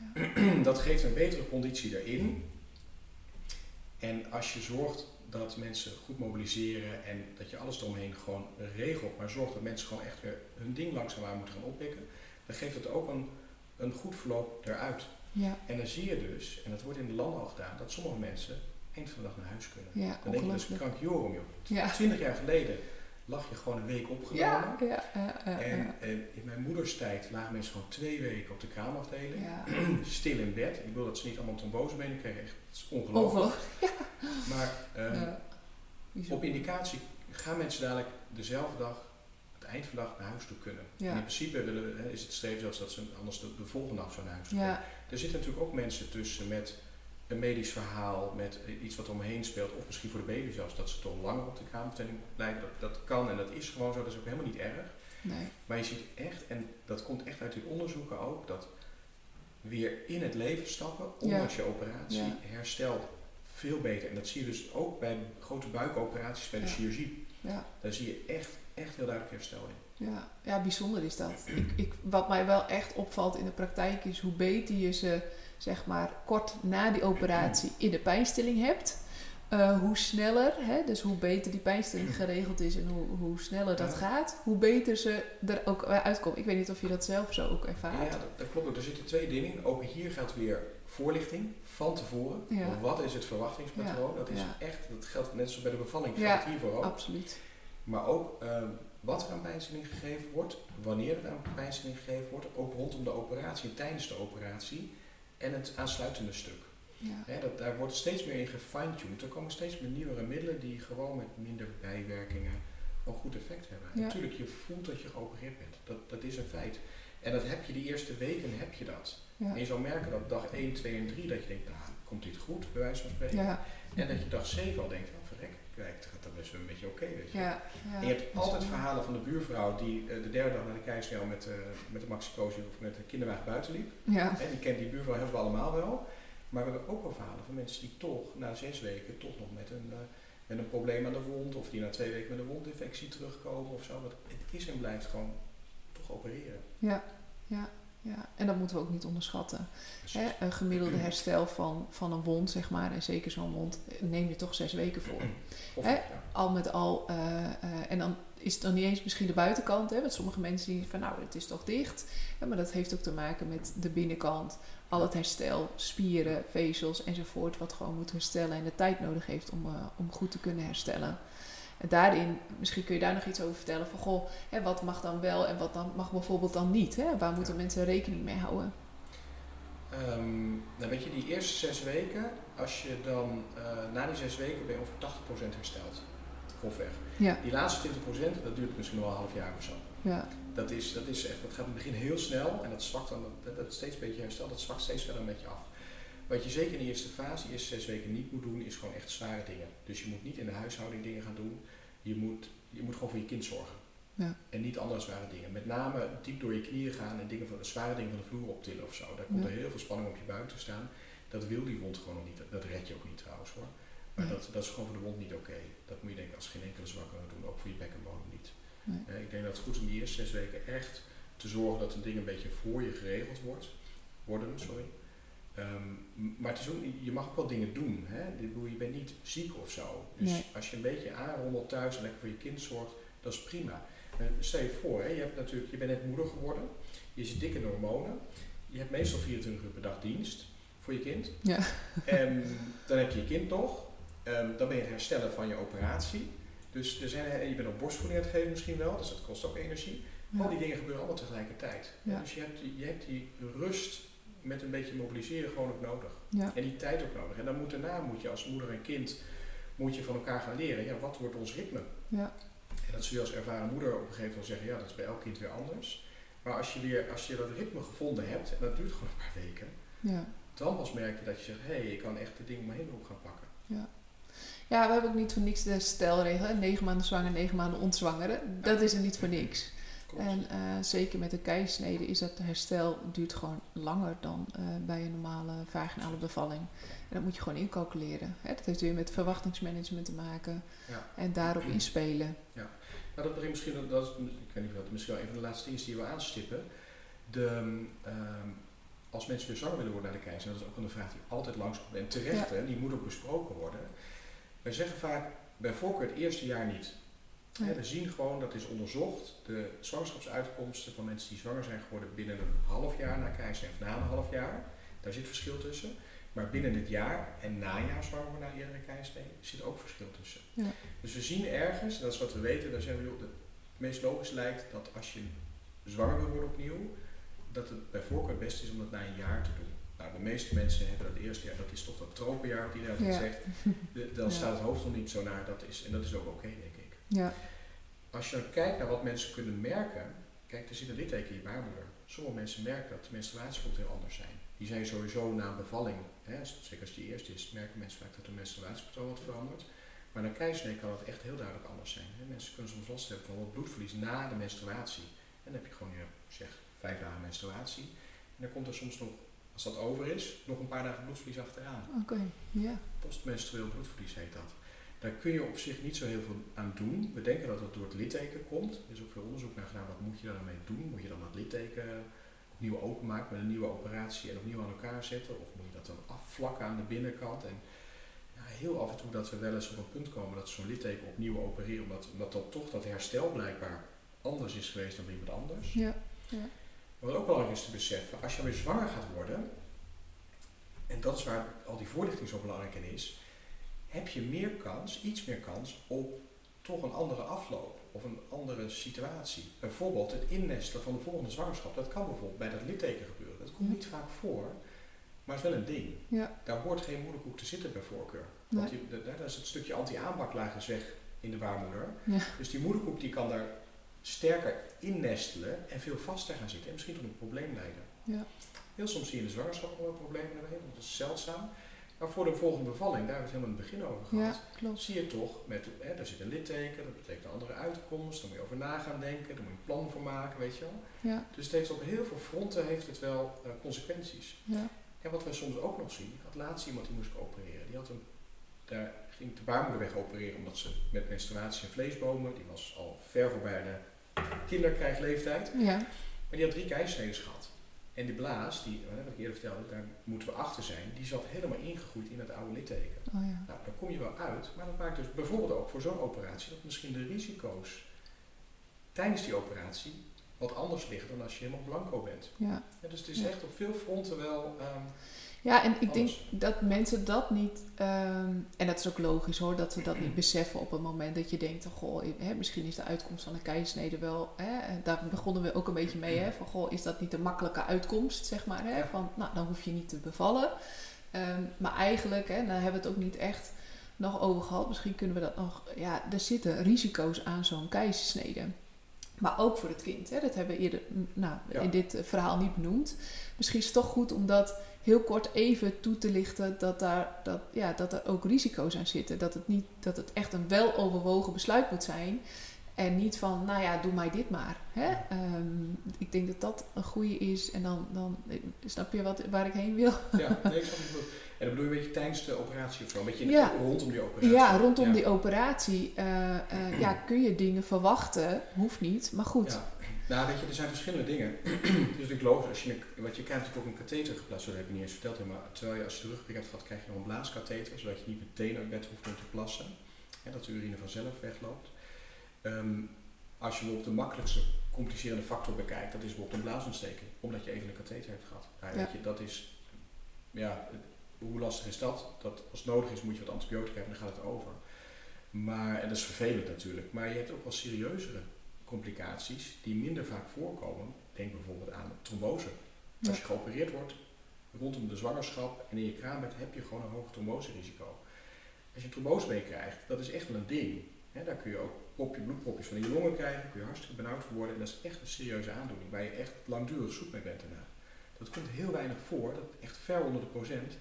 S2: Dat geeft een betere conditie erin. En als je zorgt dat mensen goed mobiliseren en dat je alles eromheen gewoon regelt, maar zorgt dat mensen gewoon echt weer hun ding langzaamaan moeten gaan oppikken, dan geeft het ook een, een goed verloop eruit.
S1: Ja,
S2: En dan zie je dus, en dat wordt in de landen al gedaan, dat sommige mensen eind van de dag naar huis kunnen.
S1: ja,
S2: Dan denk je dus krankjorum joh.
S1: Ja,
S2: Twintig jaar geleden lag je gewoon een week opgenomen.
S1: ja, ja,
S2: En, in mijn moeders tijd lagen mensen gewoon twee weken op de kraamafdeling. Stil in bed. Ik bedoel dat ze niet allemaal trombosebenen kregen. Echt, het is ongelooflijk. Maar ehm, op indicatie gaan mensen dadelijk dezelfde dag, het eind van de dag, naar huis toe kunnen. En in principe willen, hè, is het streven zelfs dat ze anders de, de volgende dag zo naar huis toe kunnen. Er zitten natuurlijk ook mensen tussen met een medisch verhaal, met iets wat omheen speelt, of misschien voor de baby zelfs, dat ze toch langer op de kraamafdeling blijven. Dat, dat kan en dat is gewoon zo, dat is ook helemaal niet erg.
S1: nee.
S2: Maar je ziet echt, en dat komt echt uit die onderzoeken ook, dat weer in het leven stappen, ondanks je operatie,
S1: Ja.
S2: herstelt veel beter. En dat zie je dus ook bij grote buikoperaties, bij de
S1: Ja.
S2: chirurgie.
S1: Ja.
S2: Daar zie je echt, echt heel duidelijk herstel in.
S1: Ja, ja, bijzonder is dat. Ik, ik, wat mij wel echt opvalt in de praktijk is hoe beter je ze, zeg maar, kort na die operatie in de pijnstilling hebt. eh, hoe sneller, hè, dus hoe beter die pijnstilling geregeld is en hoe, hoe sneller dat
S2: Ja.
S1: gaat, hoe beter ze er ook uitkomen. Ik weet niet of je dat zelf zo ook ervaart.
S2: Ja, dat, dat klopt ook. Er zitten twee dingen in. Ook hier geldt weer voorlichting van tevoren.
S1: Ja.
S2: Wat is het verwachtingspatroon? Dat is echt, dat geldt net zoals bij de bevalling, geldt hiervoor ook.
S1: Absoluut.
S2: Maar ook ehm, wat er aan pijnstilling gegeven wordt, wanneer er aan pijnstilling gegeven wordt, ook rondom de operatie, tijdens de operatie en het aansluitende stuk.
S1: Ja.
S2: Dat, daar wordt steeds meer in gefine-tuned. Er komen steeds meer nieuwere middelen die gewoon met minder bijwerkingen een goed effect hebben.
S1: Ja.
S2: Natuurlijk, je voelt dat je geopereerd bent. Dat, dat is een feit. En dat heb je die eerste weken, heb je dat.
S1: Ja.
S2: En je zal merken dat dag 1, 2 en 3, dat je denkt, nou, komt dit goed, bij wijze van spreken.
S1: Ja.
S2: En dat je dag 7 al denkt, het gaat dan best wel een beetje oké, weet je.
S1: Ja. Ja.
S2: En je hebt altijd verhalen van de buurvrouw die eh, de derde dag naar de keizersnel met, eh met de maxicosi of met de kinderwagen buiten liep.
S1: Ja.
S2: Hè, die kent die buurvrouw hebben we allemaal wel. Maar we hebben ook wel verhalen van mensen die toch na zes weken toch nog met een, eh, met een probleem aan de wond of die na twee weken met een wondinfectie terugkomen of zo. Want het is en blijft gewoon toch opereren.
S1: Ja. Ja. Ja. En dat moeten we ook niet onderschatten. Hè? Een gemiddelde herstel van, van een wond, zeg maar, en zeker zo'n wond, neem je toch zes weken voor.
S2: of,
S1: Hè?
S2: ja.
S1: Al met al, eh, eh, en dan is het dan niet eens misschien de buitenkant, hè? want sommige mensen die van nou, het is toch dicht. Hè? Maar dat heeft ook te maken met de binnenkant, al het herstel, spieren, vezels enzovoort, wat gewoon moet herstellen en de tijd nodig heeft om, eh, om goed te kunnen herstellen. En daarin, misschien kun je daar nog iets over vertellen van goh, hè, wat mag dan wel en wat dan mag bijvoorbeeld dan niet? Hè? Waar moeten mensen rekening mee houden?
S2: Ehm, nou weet je, die eerste zes weken, als je dan eh, na die zes weken ben je ongeveer 80% hersteld. Grofweg.
S1: Ja,
S2: Die laatste 20% dat duurt misschien nog wel een half jaar of zo.
S1: ja,
S2: Dat, is, dat, is echt, dat gaat in het begin heel snel en dat zwakt dan, dat, dat steeds een beetje herstel, dat zwakt steeds verder een beetje af. Wat je zeker in de eerste fase, de eerste zes weken niet moet doen, is gewoon echt zware dingen. Dus je moet niet in de huishouding dingen gaan doen. Je moet, je moet gewoon voor je kind zorgen.
S1: Ja.
S2: En niet andere zware dingen. Met name diep door je knieën gaan en dingen van, zware dingen van de vloer optillen of zo. Daar komt
S1: Ja.
S2: er heel veel spanning op je buik te staan. Dat wil die wond gewoon nog niet. Dat, red je ook niet trouwens hoor. Maar
S1: Nee.
S2: dat, dat is gewoon voor de wond niet oké. Dat moet je denken als geen enkele zwakkere doen. Ook voor je bekkenbodem niet.
S1: Nee.
S2: Eh, ik denk dat het goed is om die eerste zes weken echt te zorgen dat de dingen een beetje voor je geregeld wordt, worden. Sorry. Ehm, maar het is ook, je mag ook wel dingen doen. Hè? Je bent niet ziek of zo. Dus
S1: Nee.
S2: als je een beetje aanrommelt thuis en lekker voor je kind zorgt, dat is prima. Eh, stel je voor, hè, je, hebt natuurlijk, je bent net moeder geworden, je zit dik in hormonen, je hebt meestal 24 uur per dag dienst voor je kind.
S1: Ja.
S2: En dan heb je je kind nog, Ehm, dan ben je het herstellen van je operatie. Dus er zijn, je bent ook borstvoeding aan het geven misschien wel, dus dat kost ook energie.
S1: ja.
S2: Al die dingen gebeuren allemaal tegelijkertijd.
S1: Ja.
S2: Dus je hebt, je hebt die rust met een beetje mobiliseren gewoon ook nodig.
S1: ja.
S2: En die tijd ook nodig. En dan moet daarna moet je als moeder en kind moet je van elkaar gaan leren. Ja, wat wordt ons ritme?
S1: ja.
S2: En dat zul je als ervaren moeder op een gegeven moment zeggen, ja, dat is bij elk kind weer anders. Maar als je weer, als je dat ritme gevonden hebt, en dat duurt gewoon een paar weken,
S1: ja.
S2: dan pas merk je dat je zegt, hé, hey, ik kan echt de dingen om me heen op gaan pakken.
S1: Ja, we hebben ook niet voor niks de stelregel. Negen maanden zwanger, negen maanden ontzwangeren. Dat is er niet voor niks.
S2: Klopt.
S1: En eh, zeker met de keizersnede is dat herstel duurt gewoon langer dan eh, bij een normale vaginale bevalling. En dat moet je gewoon incalculeren. Hè. Dat heeft weer met verwachtingsmanagement te maken.
S2: Ja.
S1: En daarop inspelen.
S2: Nou, dat brengt misschien, dat ik weet niet of dat misschien wel een van de laatste dingen is die we aanstippen. De, ehm, als mensen weer zwanger willen worden naar de keizer, dat is ook een vraag die altijd langskomt. En terecht, hè, die moet ook besproken worden. Wij zeggen vaak, bij voorkeur het eerste jaar niet. We zien gewoon, dat is onderzocht, de zwangerschapsuitkomsten van mensen die zwanger zijn geworden binnen een half jaar na keizer of na een half jaar. Daar zit verschil tussen. Maar binnen het jaar en najaar zwanger worden na eerdere keizersnede zit ook verschil tussen.
S1: Ja.
S2: Dus we zien ergens, en dat is wat we weten, daar zijn we, het meest logisch lijkt dat als je zwanger wil worden opnieuw, dat het bij voorkeur het beste is om dat na een jaar te doen. Nou, de meeste mensen hebben dat eerste jaar, dat is toch dat tropenjaar wat iedereen altijd
S1: Ja.
S2: zegt. De- dan
S1: Ja.
S2: staat het hoofd nog niet zo naar, dat is, en dat is ook oké, denk ik.
S1: Ja,
S2: Als je dan kijkt naar wat mensen kunnen merken, kijk, er zit een litteken in je baarmoeder. Sommige mensen merken dat de menstruatievoet heel anders zijn. Die zijn sowieso na een bevalling, hè, zeker als die eerste is, merken mensen vaak dat hun menstruatiepatroon wat verandert. Maar na keizersnee kan het echt heel duidelijk anders zijn. Hè. Mensen kunnen soms last hebben van wat bloedverlies na de menstruatie. En dan heb je gewoon, ja, zeg, vijf dagen menstruatie. En dan komt er soms nog, als dat over is, nog een paar dagen bloedverlies achteraan.
S1: oké. Ja,
S2: Postmenstrueel bloedverlies heet dat. Daar kun je op zich niet zo heel veel aan doen. We denken dat het door het litteken komt. Er is ook veel onderzoek naar gedaan. Wat moet je daar dan mee doen? Moet je dan dat litteken opnieuw openmaken met een nieuwe operatie en opnieuw aan elkaar zetten? Of moet je dat dan afvlakken aan de binnenkant? En ja, heel af en toe dat we wel eens op een punt komen dat zo'n litteken opnieuw opereren. Omdat, omdat dan toch dat herstel blijkbaar anders is geweest dan bij iemand anders.
S1: ja,
S2: Wat ook belangrijk is te beseffen, als je weer zwanger gaat worden, en dat is waar al die voorlichting zo belangrijk in is, heb je meer kans, iets meer kans op toch een andere afloop of een andere situatie. Bijvoorbeeld het innestelen van de volgende zwangerschap. Dat kan bijvoorbeeld bij dat litteken gebeuren. Dat komt niet vaak voor, maar het is wel een ding.
S1: Ja.
S2: Daar hoort geen moederkoek te zitten bij voorkeur. Want die, daar is het stukje anti-aanbaklaag is weg in de baarmoeder.
S1: Ja.
S2: Dus die moederkoek die kan daar sterker innestelen en veel vaster gaan zitten. En misschien tot een probleem leiden.
S1: Ja.
S2: Heel soms zie je in de zwangerschap wel problemen want dat is zeldzaam. Maar voor de volgende bevalling, daar hebben we het helemaal in het begin over gehad.
S1: Ja, klopt.
S2: Zie je toch, met, hè, daar zit een litteken, dat betekent een andere uitkomst, daar moet je over na gaan denken, daar moet je een plan voor maken, weet je wel.
S1: Ja,
S2: Dus het heeft op heel veel fronten heeft het wel eh, consequenties.
S1: ja,
S2: En wat we soms ook nog zien, ik had laatst iemand die moest opereren. Die had een, daar ging de baarmoeder weg opereren omdat ze met menstruatie en vleesbomen, die was al ver voorbij de kinderkrijgleeftijd.
S1: ja,
S2: Maar die had drie keisneden gehad. En die blaas, die, wat ik eerder vertelde, daar moeten we achter zijn, die zat helemaal ingegroeid in het oude litteken.
S1: oh ja.
S2: Nou, daar kom je wel uit, maar dat maakt dus bijvoorbeeld ook voor zo'n operatie dat misschien de risico's tijdens die operatie wat anders liggen dan als je helemaal blanco bent.
S1: Ja.
S2: Ja, dus het is
S1: Ja.
S2: echt op veel fronten wel. ehm,
S1: Ja, en ik denk dat mensen dat niet, ehm, en dat is ook logisch hoor, dat ze dat niet beseffen op het moment dat je denkt, oh, goh, hè, misschien is de uitkomst van de keizersnede wel, hè, daar begonnen we ook een beetje mee, hè, van goh, is dat niet de makkelijke uitkomst, zeg maar, hè,
S2: Ja.
S1: van nou, dan hoef je niet te bevallen. Ehm, maar eigenlijk, hè, daar hebben we het ook niet echt nog over gehad, misschien kunnen we dat nog, ja, er zitten risico's aan zo'n keizersnede. Maar ook voor het kind. Hè? Dat hebben we eerder mm, nou,
S2: Ja.
S1: in dit eh, verhaal niet benoemd. Misschien is het toch goed om dat heel kort even toe te lichten dat, daar, dat, ja, dat er ook risico's aan zitten. Dat het, niet, dat het echt een weloverwogen besluit moet zijn. En niet van, nou ja, doe mij dit maar. Hè? Ehm, ik denk dat dat een goede is. En dan, dan snap je wat, waar ik heen wil.
S2: ja, nee, ik snap. En dat bedoel je een beetje tijdens de operatie of zo? Een beetje
S1: Ja.
S2: rondom die operatie?
S1: Ja, rondom
S2: Ja.
S1: die operatie eh, eh, ja, kun je dingen verwachten. Hoeft niet, maar goed.
S2: Ja. Nou, weet je, er zijn verschillende dingen. het is natuurlijk logisch, als je want je krijgt natuurlijk ook een katheter geplaatst, dat heb je niet eens verteld, maar terwijl je als je de rugprik hebt gehad, krijg je nog een blaaskatheter, zodat je niet meteen uit bed hoeft om te plassen. Hè, dat de urine vanzelf wegloopt. Ehm, als je bijvoorbeeld de makkelijkste complicerende factor bekijkt, dat is bijvoorbeeld een blaasontsteking, omdat je even een katheter hebt gehad. Nou,
S1: Ja.
S2: weet je, dat is, ja, hoe lastig is dat? Dat als het nodig is moet je wat antibiotica hebben, dan gaat het over. Maar, en dat is vervelend natuurlijk, maar je hebt ook wel serieuzere complicaties die minder vaak voorkomen. Denk bijvoorbeeld aan trombose. Als je geopereerd wordt rondom de zwangerschap en in je kraambed heb je gewoon een hoog tromboserisico. Als je een trombose mee krijgt, dat is echt wel een ding. Daar kun je ook propje, bloedpropjes van in je longen krijgen, kun je hartstikke benauwd voor worden. En dat is echt een serieuze aandoening waar je echt langdurig zoek mee bent daarna. Dat komt heel weinig voor, dat echt ver onder de procent,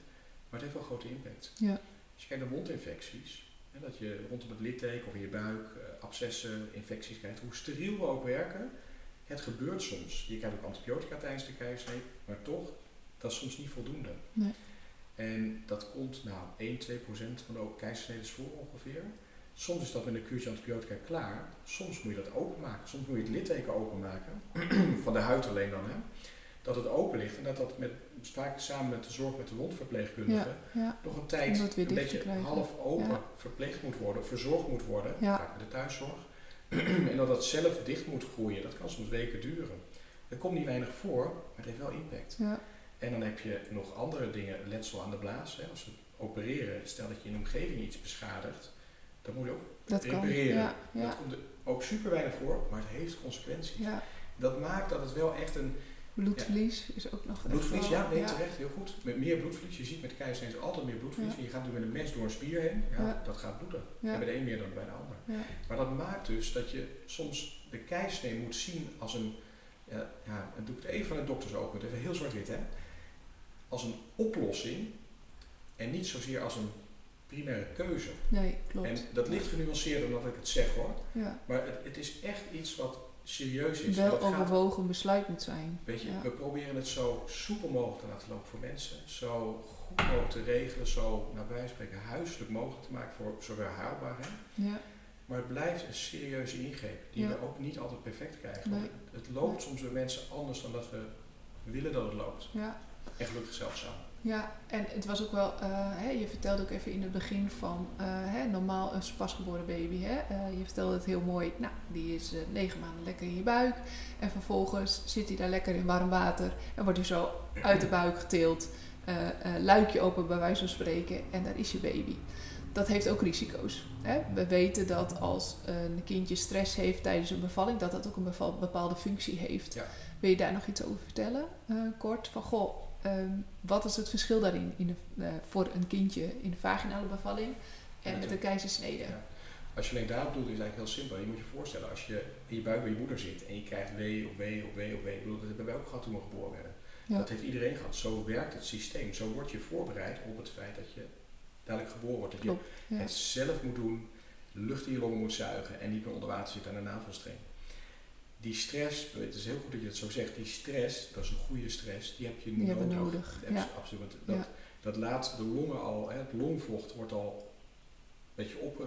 S2: maar het heeft wel grote impact.
S1: Ja.
S2: Als je kijkt naar wondinfecties, hè, dat je rondom het litteken of in je buik eh, abscessen, infecties krijgt, hoe steriel we ook werken, het gebeurt soms. Je krijgt ook antibiotica tijdens de keizersnee, maar toch, dat is soms niet voldoende.
S1: Nee.
S2: En dat komt, nou, 1, 2 procent van de keizersnedes voor ongeveer. Soms is dat met een kuurtje antibiotica klaar. Soms moet je dat openmaken. Soms moet je het litteken openmaken. van de huid alleen dan, hè. Dat het open ligt en dat dat met, vaak samen met de zorg met de wondverpleegkundige
S1: Ja, ja,
S2: nog een tijd
S1: dat
S2: een beetje half open
S1: Ja.
S2: verpleegd moet worden, of verzorgd moet worden,
S1: Ja.
S2: vaak met de thuiszorg. en dat dat zelf dicht moet groeien, dat kan soms weken duren. Er komt niet weinig voor, maar het heeft wel impact.
S1: ja,
S2: En dan heb je nog andere dingen, letsel aan de blaas. Hè. Als we opereren, stel dat je in de omgeving iets beschadigt, dan moet je ook
S1: dat kan.
S2: repareren. Dat komt er ook super weinig voor, maar het heeft consequenties.
S1: ja.
S2: Dat maakt dat het wel echt een
S1: Bloedverlies is ook nog
S2: Bloedverlies, ja, nee, terecht, heel goed. Met meer bloedverlies. Je ziet met keizersnede altijd meer bloedverlies. En je gaat nu met een mes door een spier heen. Ja, dat gaat bloeden. En bij de een meer dan bij de ander. Maar dat maakt dus dat je soms de keizersnede moet zien als een... Ja, ja doe ik het even van de dokters ook. Even heel zwart-wit, hè. Als een oplossing. En niet zozeer als een primaire keuze.
S1: nee, klopt.
S2: En dat ligt genuanceerder dan dat ik het zeg, hoor.
S1: ja.
S2: Maar het, het is echt iets wat serieus is.
S1: Wel overwogen besluit moet zijn.
S2: Weet je,
S1: Ja.
S2: we proberen het zo soepel mogelijk te laten lopen voor mensen. Zo goed mogelijk te regelen, zo naar bij spreken huiselijk mogelijk te maken voor zover haalbaar. Hè?
S1: Ja,
S2: Maar het blijft een serieuze ingreep die
S1: Ja.
S2: we ook niet altijd perfect krijgen.
S1: Nee.
S2: Want Het, het loopt soms bij mensen anders dan dat we willen dat het loopt.
S1: ja.
S2: En gelukkig zeldzaam.
S1: Ja, en het was ook wel, eh, hè, je vertelde ook even in het begin van eh, hè, normaal een pasgeboren baby. Hè, eh, je vertelde het heel mooi, nou, die is negen maanden lekker in je buik. En vervolgens zit hij daar lekker in warm water en wordt hij zo uit de buik eh, luikje open bij wijze van spreken en daar is je baby. Dat heeft ook risico's. Hè? We weten dat als een kindje stress heeft tijdens een bevalling, dat dat ook een bepaalde functie heeft.
S2: Ja.
S1: Wil je daar nog iets over vertellen, kort? Van goh, ehm, wat is het verschil daarin in de, eh, voor een kindje in de vaginale bevalling en
S2: Ja,
S1: met een keizersnede?
S2: Ja. Als je alleen daarop doet, is het eigenlijk heel simpel. Je moet je voorstellen, als je in je buik bij je moeder zit en je krijgt wee op wee op wee op wee. Ik bedoel, dat hebben wij ook gehad toen we geboren werden.
S1: Ja.
S2: Dat heeft iedereen gehad. Zo werkt het systeem. Zo word je voorbereid op het feit dat je dadelijk geboren wordt. Dat je
S1: Klopt,
S2: het zelf moet doen, lucht in je longen moet zuigen en niet meer onder water zit aan de navelstreng. Die stress, het is heel goed dat je het zo zegt, die stress, dat is een goede stress, die heb je
S1: Die
S2: nodig.
S1: nodig,
S2: Dat
S1: ja.
S2: Absoluut. Dat,
S1: Ja.
S2: dat laat de longen al, hè, het longvocht wordt al een beetje op, eh,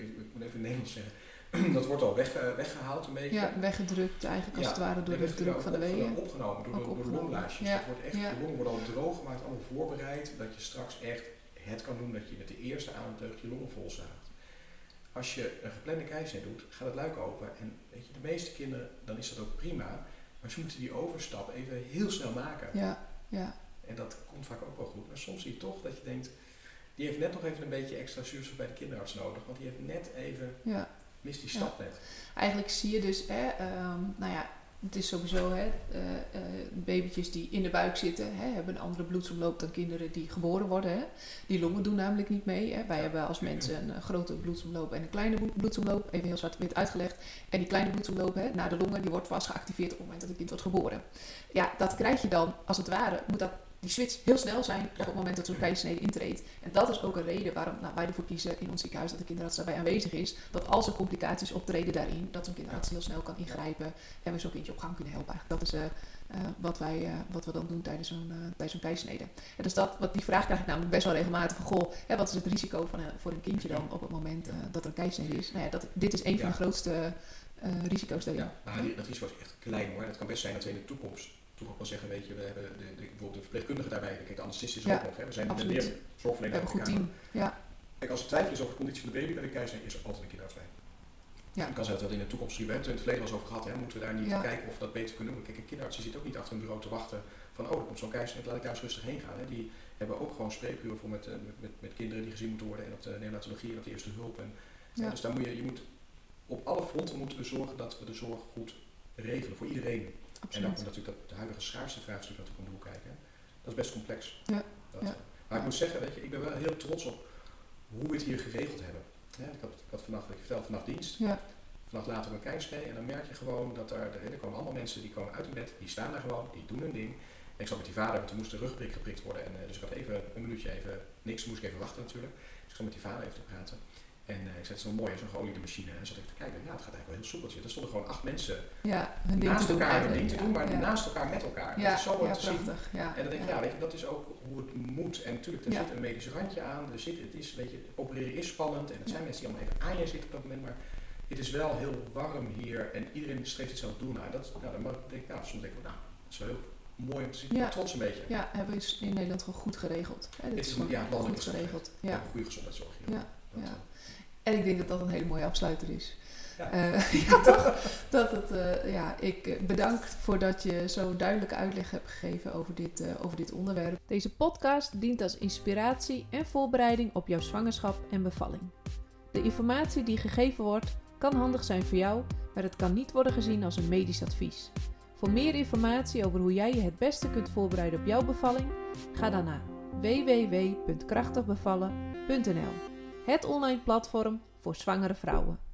S2: ik, moet even in Nederlands zeggen, dat wordt al weg, eh, weggehaald een beetje.
S1: Ja, weggedrukt eigenlijk als
S2: Ja,
S1: het ware door de druk van de weeën.
S2: Opgenomen door, de, de.
S1: Ja,
S2: Dat wordt echt,
S1: ja.
S2: De longen worden al droog gemaakt, allemaal voorbereid, dat je straks echt het kan doen dat je met de eerste ademteug je longen vol zaagt. Als je een geplande keizersnede doet, gaat het luik open. En weet je, de meeste kinderen, dan is dat ook prima. Maar ze moeten die overstap even heel snel maken.
S1: Ja, ja,
S2: En dat komt vaak ook wel goed. Maar soms zie je toch dat je denkt, die heeft net nog even een beetje extra zuurstof bij de kinderarts nodig. Want die heeft net even,
S1: ja.
S2: mist die stap net.
S1: Eigenlijk zie je dus, hè, ehm, nou ja, het is sowieso, hè, eh, eh, babytjes die in de buik zitten, hè, hebben een andere bloedsomloop dan kinderen die geboren worden. Hè. Die longen doen namelijk niet mee. Hè. Wij hebben als mensen een grote bloedsomloop en een kleine bloed- bloedsomloop, even heel zwart-wit uitgelegd. En die kleine bloedsomloop hè, naar de longen, die wordt vast geactiveerd op het moment dat het kind wordt geboren. Ja, dat krijg je dan, als het ware, moet dat die switch heel snel zijn op het moment dat zo'n keizersnede intreedt. En dat is ook een reden waarom nou, wij ervoor kiezen in ons ziekenhuis dat de kinderarts daarbij aanwezig is. Dat als er complicaties optreden daarin, dat zo'n kinderarts heel snel kan ingrijpen en we zo'n kindje op gang kunnen helpen. Eigenlijk dat is eh, eh, wat, wij, eh, wat we dan doen tijdens zo'n uh, tijdens zo'n keizersnede. En dus dat, wat die vraag krijg ik namelijk best wel regelmatig van, goh, hè, wat is het risico van, voor een kindje dan op het moment dat er een keizersnede is? Nou ja, dat, dit is een van de grootste eh, risico's daarin.
S2: Ja, die- dat risico is echt klein hoor. Het kan best zijn dat we in de toekomst toch ook wel zeggen, weet je, we hebben de, de, bijvoorbeeld de verpleegkundige daarbij, kijk, de anesthesist is
S1: Ja,
S2: ook nog, hè. we zijn
S1: absoluut.
S2: meer
S1: We
S2: zorgverlener
S1: hebben een goed team. Ja,
S2: Kijk, als er twijfel is over de conditie van de baby bij de keizer, is er altijd een kinderarts bij.
S1: Ja.
S2: Het kan zijn dat we in de toekomst. We hebben het in het verleden wel eens over gehad, hè. moeten we daar niet
S1: Ja.
S2: kijken of we dat beter kunnen doen. Kijk, een kinderarts die zit ook niet achter een bureau te wachten van, oh, er komt zo'n keizer, laat ik daar eens rustig heen gaan. Hè. Die hebben ook gewoon spreekuren voor met, eh, met, met, met kinderen die gezien moeten worden en op de neonatologie en op de eerste hulp. En,
S1: Ja.
S2: Dus daar moet je, je moet, op alle fronten moeten we zorgen dat we de zorg goed regelen voor iedereen. En dan komt natuurlijk dat de huidige schaarste vraagstuk natuurlijk om de hoek kijken. hè. Dat is best complex.
S1: Ja,
S2: Dat,
S1: ja.
S2: eh, Maar ik moet zeggen, weet je, ik ben wel heel trots op hoe we het hier geregeld hebben. Ja, ik, had, ik had vannacht, ik vertelde vannacht dienst.
S1: Ja,
S2: Vannacht later op een. En dan merk je gewoon dat er, er, er komen allemaal mensen die komen uit hun bed. Die staan daar gewoon, die doen hun ding. En ik zat met die vader, want toen moest de rugprik geprikt worden. En, eh, dus ik had even een minuutje even niks, moest ik even wachten natuurlijk. Dus ik zat met die vader even te praten. En eh, ik zei, het is wel mooi, zo'n geoliede machine. En zat even te kijken, ja, het gaat eigenlijk wel heel soepeltje. Er stonden gewoon acht mensen
S1: ja hun ding
S2: naast elkaar hun ding te doen, maar
S1: ja.
S2: naast elkaar met elkaar.
S1: Ja,
S2: dat is zo te
S1: prachtig. Ja,
S2: En dan denk ik,
S1: ja.
S2: weet je, dat is ook hoe het moet. En natuurlijk, er zit een medisch randje aan. Er zit, het is, weet je, opereren is spannend. En het zijn mensen die allemaal even aan je zitten op dat moment. Maar het is wel heel warm hier. En iedereen streeft hetzelfde doel naar. Dat, nou, dan ik denk, nou, soms denk ik, nou, dat is wel heel mooi om te zien. Ik
S1: Ja.
S2: trots een beetje.
S1: Ja, hebben we in Nederland gewoon goed geregeld. Hè, dit
S2: Het
S1: is
S2: is ja,
S1: goed geregeld. Ja.
S2: hebben goede gezondheidszorg hier.
S1: Ja, ja. En ik denk dat dat een hele mooie afsluiter is.
S2: Ja.
S1: Eh, ja, toch? Dat het, eh, ja, ik eh, bedank voor dat je zo duidelijke uitleg hebt gegeven over dit, over dit onderwerp. Deze podcast dient als inspiratie en voorbereiding op jouw zwangerschap en bevalling. De informatie die gegeven wordt kan handig zijn voor jou, maar het kan niet worden gezien als een medisch advies. Voor meer informatie over hoe jij je het beste kunt voorbereiden op jouw bevalling, ga dan naar www.krachtigbevallen.nl. Het online platform voor zwangere vrouwen.